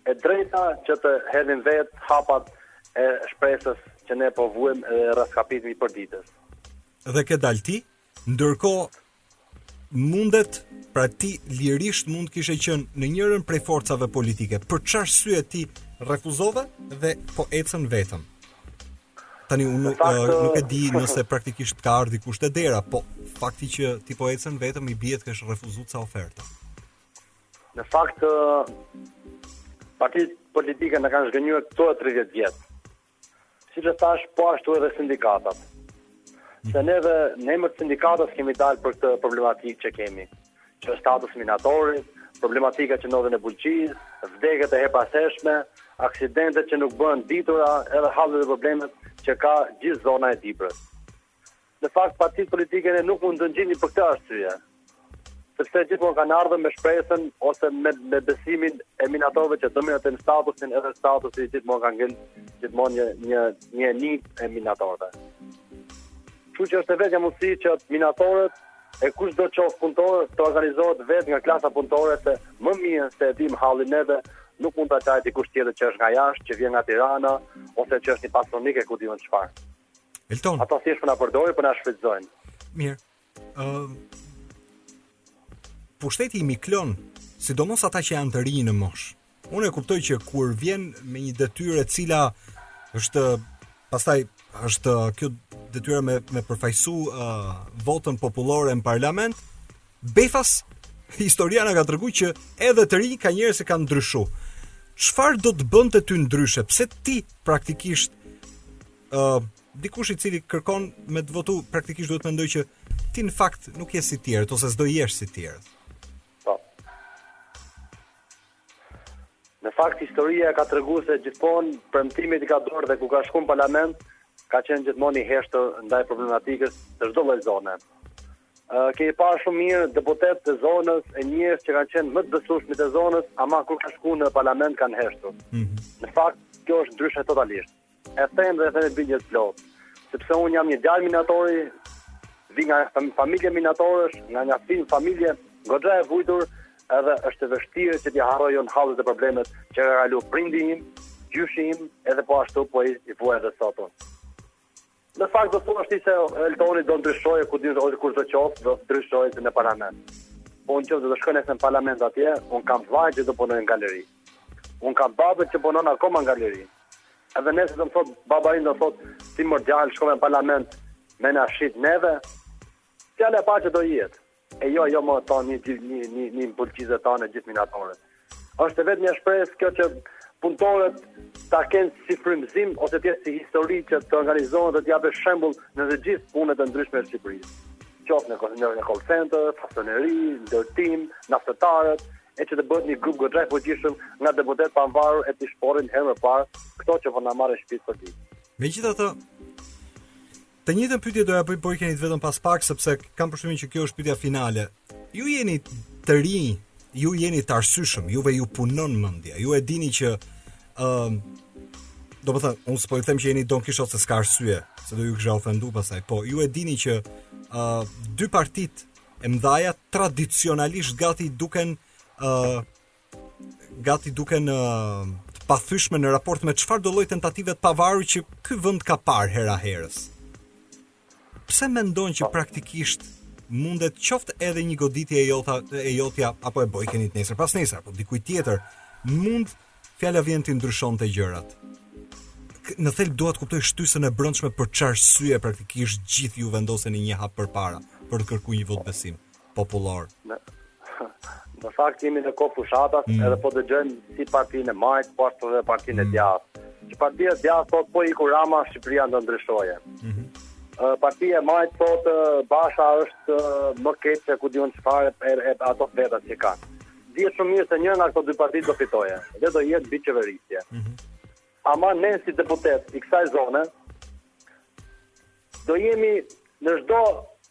e drejta që të hedhim vetë hapat e shpresës që ne po vujmë e rraskapitemi përditë. Dhe ke dalë ti, ndërko Mundet, pra ti lirisht mund të kishe qenë në njërën prej forcave politike. Për ç'arsye ti refuzove dhe po ecën vetëm. Tani unë nuk, fakt, nuk e di nëse praktikisht ka ardh dikush te dera, po fakti që ti po ecën vetëm i bie të kesh refuzu ca oferta. Në fakt, partitë politike na kanë zhgënjyer këto 30 vjet. Siç e thashë, po ashtu edhe sindikatat. Se neve në emër të sindikatës kemi dalë për këtë problematikë që kemi, që është statusi i minatorit, problematika që ndodhin në Bulqizë, vdekjet e herëpashershme, aksidentet që nuk bëhen të ditura, edhe hallet dhe problemet që ka gjithë zona e Dibrës. Në fakt, partitë politike ne nuk mund të na bindin për këtë arsye. Sepse gjithmonë kanë ardhur me shpresën ose me, me besimin e minatorëve që do miratojnë statusin edhe statusi gjithmonë kanë ngel gjithmonë një një një nit e minatorëve. Kështu që është e vetja mundësi që minatorët e kush do qoftë punëtorë të organizohet vetë nga klasa punëtore se më mirë se e dim hallin neve nuk mund ta qajë kush tjetër që është nga jashtë, që vjen nga Tirana, ose që është një patronik e ku di un çfarë. Elton. Ato thjesht po na përdorin, po na shfrytëzojnë. Mirë. Ëm uh, Pushteti i miklon, sidomos ata që janë të rinj në moshë. Unë e kuptoj që kur vjen me një detyrë e cila është pastaj është kjo detyra me me përfaqësu uh, votën popullore në parlament, Befas, historia ka tregu që edhe të rinj ka njerëz që kanë ndryshu. Çfarë do të bënte ty ndryshe? Pse ti praktikisht ë uh, dikush i cili kërkon me të votu praktikisht duhet të mendojë që ti në fakt nuk je si tjerët ose s'do jesh si tjerët. Po. Në fakt historia ka treguar se gjithmonë premtimet i ka dorë dhe kur ka shkuar në parlament ka qenë gjithmonë i heshtur ndaj problematikës të çdo lloj zone. Kemi parë shumë mirë deputetë të zonës e njerëz që kanë qenë më të besueshmit të zonës, ama kur ka shkuar në parlament kanë heshtur. Mm -hmm. Në fakt, kjo është ndryshe totalisht. E them dhe e them me bindje të plotë, sepse un jam një djalë minatori, vi nga familje minatorësh, nga një fin familje goxha e vujtur, edhe është e vështirë që t'i harroj un hallet e problemet që ka kalu prindi im, gjyshi im, edhe po ashtu po i, i vuaj edhe sot. Në fakt do thua ti se Eltoni do ndryshojë ku di unë ose kush do qoftë, do ndryshojë se në parlament. Po unë qoftë do shkoj nëse në parlament atje, unë kam vllain që do punojë në galeri. Unë kam babën që punon akoma në galeri. Edhe nëse do më thot babai im do thot ti mor djalë shkove në parlament me na shit neve. Fjala e parë që do jetë. E jo, jo, mo, ta një, një, një, një Bulqizë tanë gjithë minatorët. Është e vetmja shpresë kjo që punëtorët ta kenë si frymëzim ose të jetë si histori që të organizohen dhe të japin shembull në të gjithë punët e ndryshme të Shqipërisë. Qoftë në konsiderim në call center, fasoneri, ndërtim, naftëtarët, e që të bëhet një grup goxha i fuqishëm nga deputetë të pavarur e t'i shporrin një herë më parë këto që po na marrin shpirtin për ditë. Megjithatë, Të njëjtën pyetje do ia bëj Bojkenit vetëm pas pak sepse kam përshtymin që kjo është pyetja finale. Ju jeni të rinj, ju jeni të arsyshëm, juve ju punon mendja. Ju e dini që ë uh, do me thënë, unë s'po ju them që jeni Don Kishot se s'ka arsye, se do ju kisha ofendu pasaj, po ju e dini që uh, dy partit e mdhaja tradicionalisht gati duken uh, gati duken të pathyshme në raport me çfarëdo lloj tentative të pavarur që ky vend ka parë hera herës. Pse mendon që praktikisht mundet qoftë edhe një goditje e jotja apo e Bojkenit nesër pasnesër apo dikujt tjetër mund fjala vjen t'i ndryshonte gjërat. Në thelb dua të kuptoj shtysën e brendshme për ç'arsye praktikisht gjithë ju vendoseni një hap përpara për të kërkuar një votëbesim. popullor. Në, në fakt jemi në kohë fushate, mm. edhe po dëgjojmë si partinë e majtë, po ashtu edhe partinë e mm. djathtë. Që partia e djathtë thotë po iku Rama, Shqipëria do ndryshojë. Mm -hmm. Partia e majtë thotë Basha është më keq se ku di unë çfarë e, e, ato vetat që kanë. Dihet shumë mirë se njëra nga këto dy parti do fitojë dhe do jetë në qeverisje. Mm -hmm. Ama ne si deputet i kësaj zone, Do jemi në çdo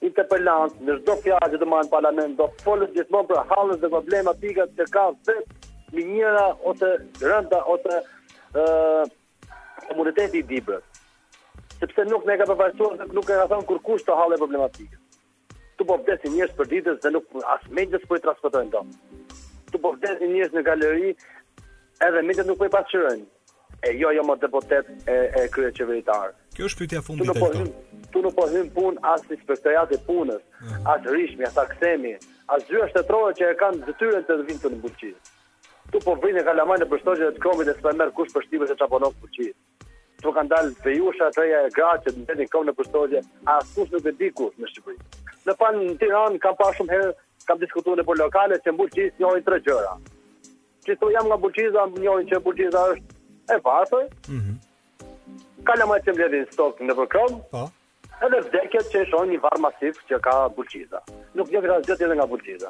interpelancë, në çdo fjalë që do marrim në parlament, do flasim gjithmonë për hallet dhe problematikat që ka vetë miniera ose rënda ose ë komuniteti i Dibrës. Sepse nuk ne ka përfaqësuar, nuk e ka thënë kurrkush këto halle problematika. Këtu po vdesin njerëz për ditë dhe nuk as mediat po i transmetojnë dot. Këtu po vdesin njerëz në galeri edhe mediat nuk po i pasqyrojnë. E jo jo më deputet e, e kryeqeveritar. Kjo është pyetja e fundit e këto. Këtu nuk po hyn po punë as inspektoriati i punës, mm. as rishmi, as aksemi, as zyrat shtetërore që e kanë detyrën të vijnë në Bulqizë. Këtu po vriten kalamajtë nëpër stoqe të kromit e s'po merr kush për shtypet e ça po ndodh në Bulqizë. Mm. Këtu kanë dalë vejusha të reja e gra që mbledhin krom nëpër stoqe, a askush nuk e di ku në Shqipëri. Unë kam në Tiranë kam pa shumë herë, kam diskutuar nëpër lokale që në Bulqizë njohin tre gjëra. Që thua jam nga Bulqiza, njohin që Bulqiza është e varfër, mm -hmm. kalamaj që mbledhin stok nëpër krom, pa. Po. edhe vdekjet që është një varr masiv që ka Bulqiza. Nuk njihet asgjë tjetër nga Bulqiza.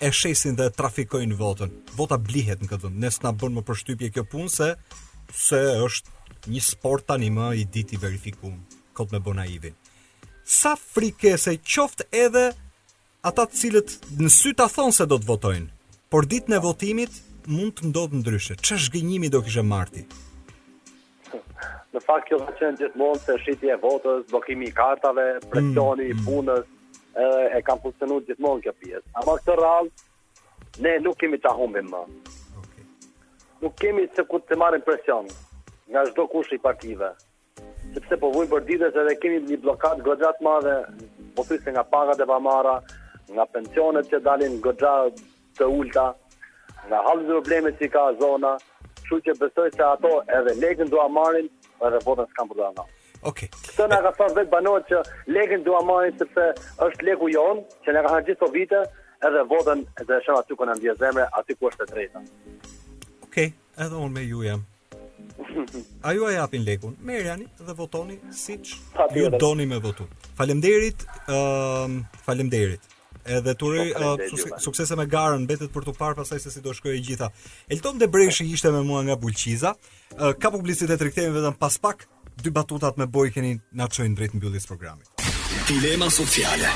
e shesin dhe e trafikojnë votën. Vota blihet në këtë vend. Ne s'na bën më përshtypje kjo punë se se është një sport tanimë i ditur i verifikum kot me Bonaivin. Sa frikë ke se qoftë edhe ata të cilët në sy ta thonë se do të votojnë, por ditën e votimit mund të ndodhë ndryshe. Ça zhgënjimi do kishe Marti? Në fakt kjo ka qenë gjithmonë se shitje e votës, bllokimi i kartave, mm, presioni i mm. punës, edhe e kanë funksionuar gjithmonë kjo pjesë. Ama këtë radhë ne nuk kemi ça humbim më. Okay. Nuk kemi se ku të marrim presion nga çdokush i partive. Sepse po vujmë për ditë edhe kemi një bllokadë goxha të madhe, po thjesht nga pagat e pamarra, nga pensionet që dalin goxha të ulëta, nga hallet e problemet që ka zona, kështu që besoj se ato edhe lekun do ua marrin, edhe votën s'kanë për t'ua dhënë. Okej. Okay. Këtë na kanë thënë vetë banorët që lekun do ua marrim sepse është leku jonë, që na kanë marrë gjithë këto vite, edhe votën e lëshojmë aty ku na ndjen zemra, aty ku është e drejta. Okej. Okay. Edhe unë me ju jam. A ju a japin lekun? Merjani dhe votoni siç ju doni me votu. Falemderit, uh, falemderit. Edhe të uroj uh, suksese me garën, mbetet për të parë pastaj se si do shkojë e gjitha. Elton Debreshi ishte me mua nga Bulqiza. Uh, ka publicitet rikthehemi vetëm pas pak. Dy batutat me Bojkenin na çojnë drejt mbylljes programit. Dilema sociale.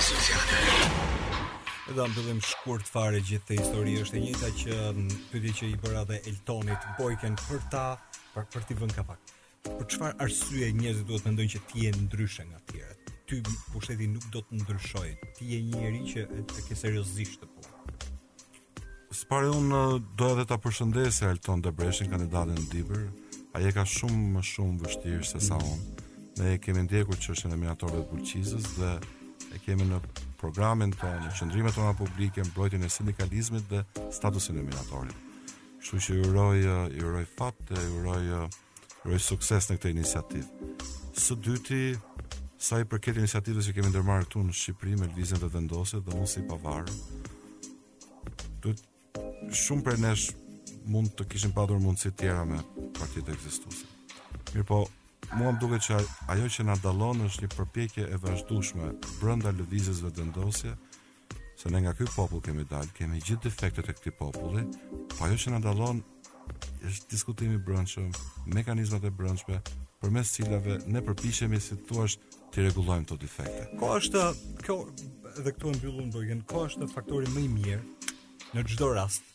Edhe e mbyllim shkurt fare gjithë këtë histori është e njëta që mm, pyetje që i bëra dhe Eltonit Bojken për ta për, për t'i vënë kapak. Për çfarë arsye njerëzit duhet të mendojnë që ti je ndryshe nga të tjerët? Ty pushteti nuk do të të ndryshojë. Ti je një njeri që e ke seriozisht këtë punë. Së pari unë uh, doja dhe ta përshëndes Elton Debreshin kandidatin në Dibër. Ai e ka shumë më shumë të vështirë se sa unë. Ne e kemi ndjekur çështjen e minatorëve të Bulqizës dhe e kemi në programin tonë, në qëndrimet tona publike, mbrojtjen e sindikalizmit dhe statusin e minatorit. Kështu që i uroj uh, i uroj fat, i uroj uh, Uroj sukses në këtë iniciativë. Së dyti, sa i përket iniciativës që kemi ndërmarrë këtu në Shqipëri me lëvizjen Vetëvendosje dhe unë si i pavarur, do shumë prej nesh mund të kishim patur mundësi të tjera me partitë ekzistuese. Mirpo, mua më duket që ajo që na dallon është një përpjekje e vazhdueshme brenda lëvizjes Vetëvendosje Se ne nga ky popull kemi dalë, kemi gjithë defektet e këtij populli, po ajo që na dallon është diskutimi i brendshëm, mekanizmat e brendshme përmes të cilave ne përpiqemi si të thuash t'i rregullojmë këto defekte. Koha është, kjo dhe këtu e mbyllim Bojken, koha është faktori më i mirë në çdo rast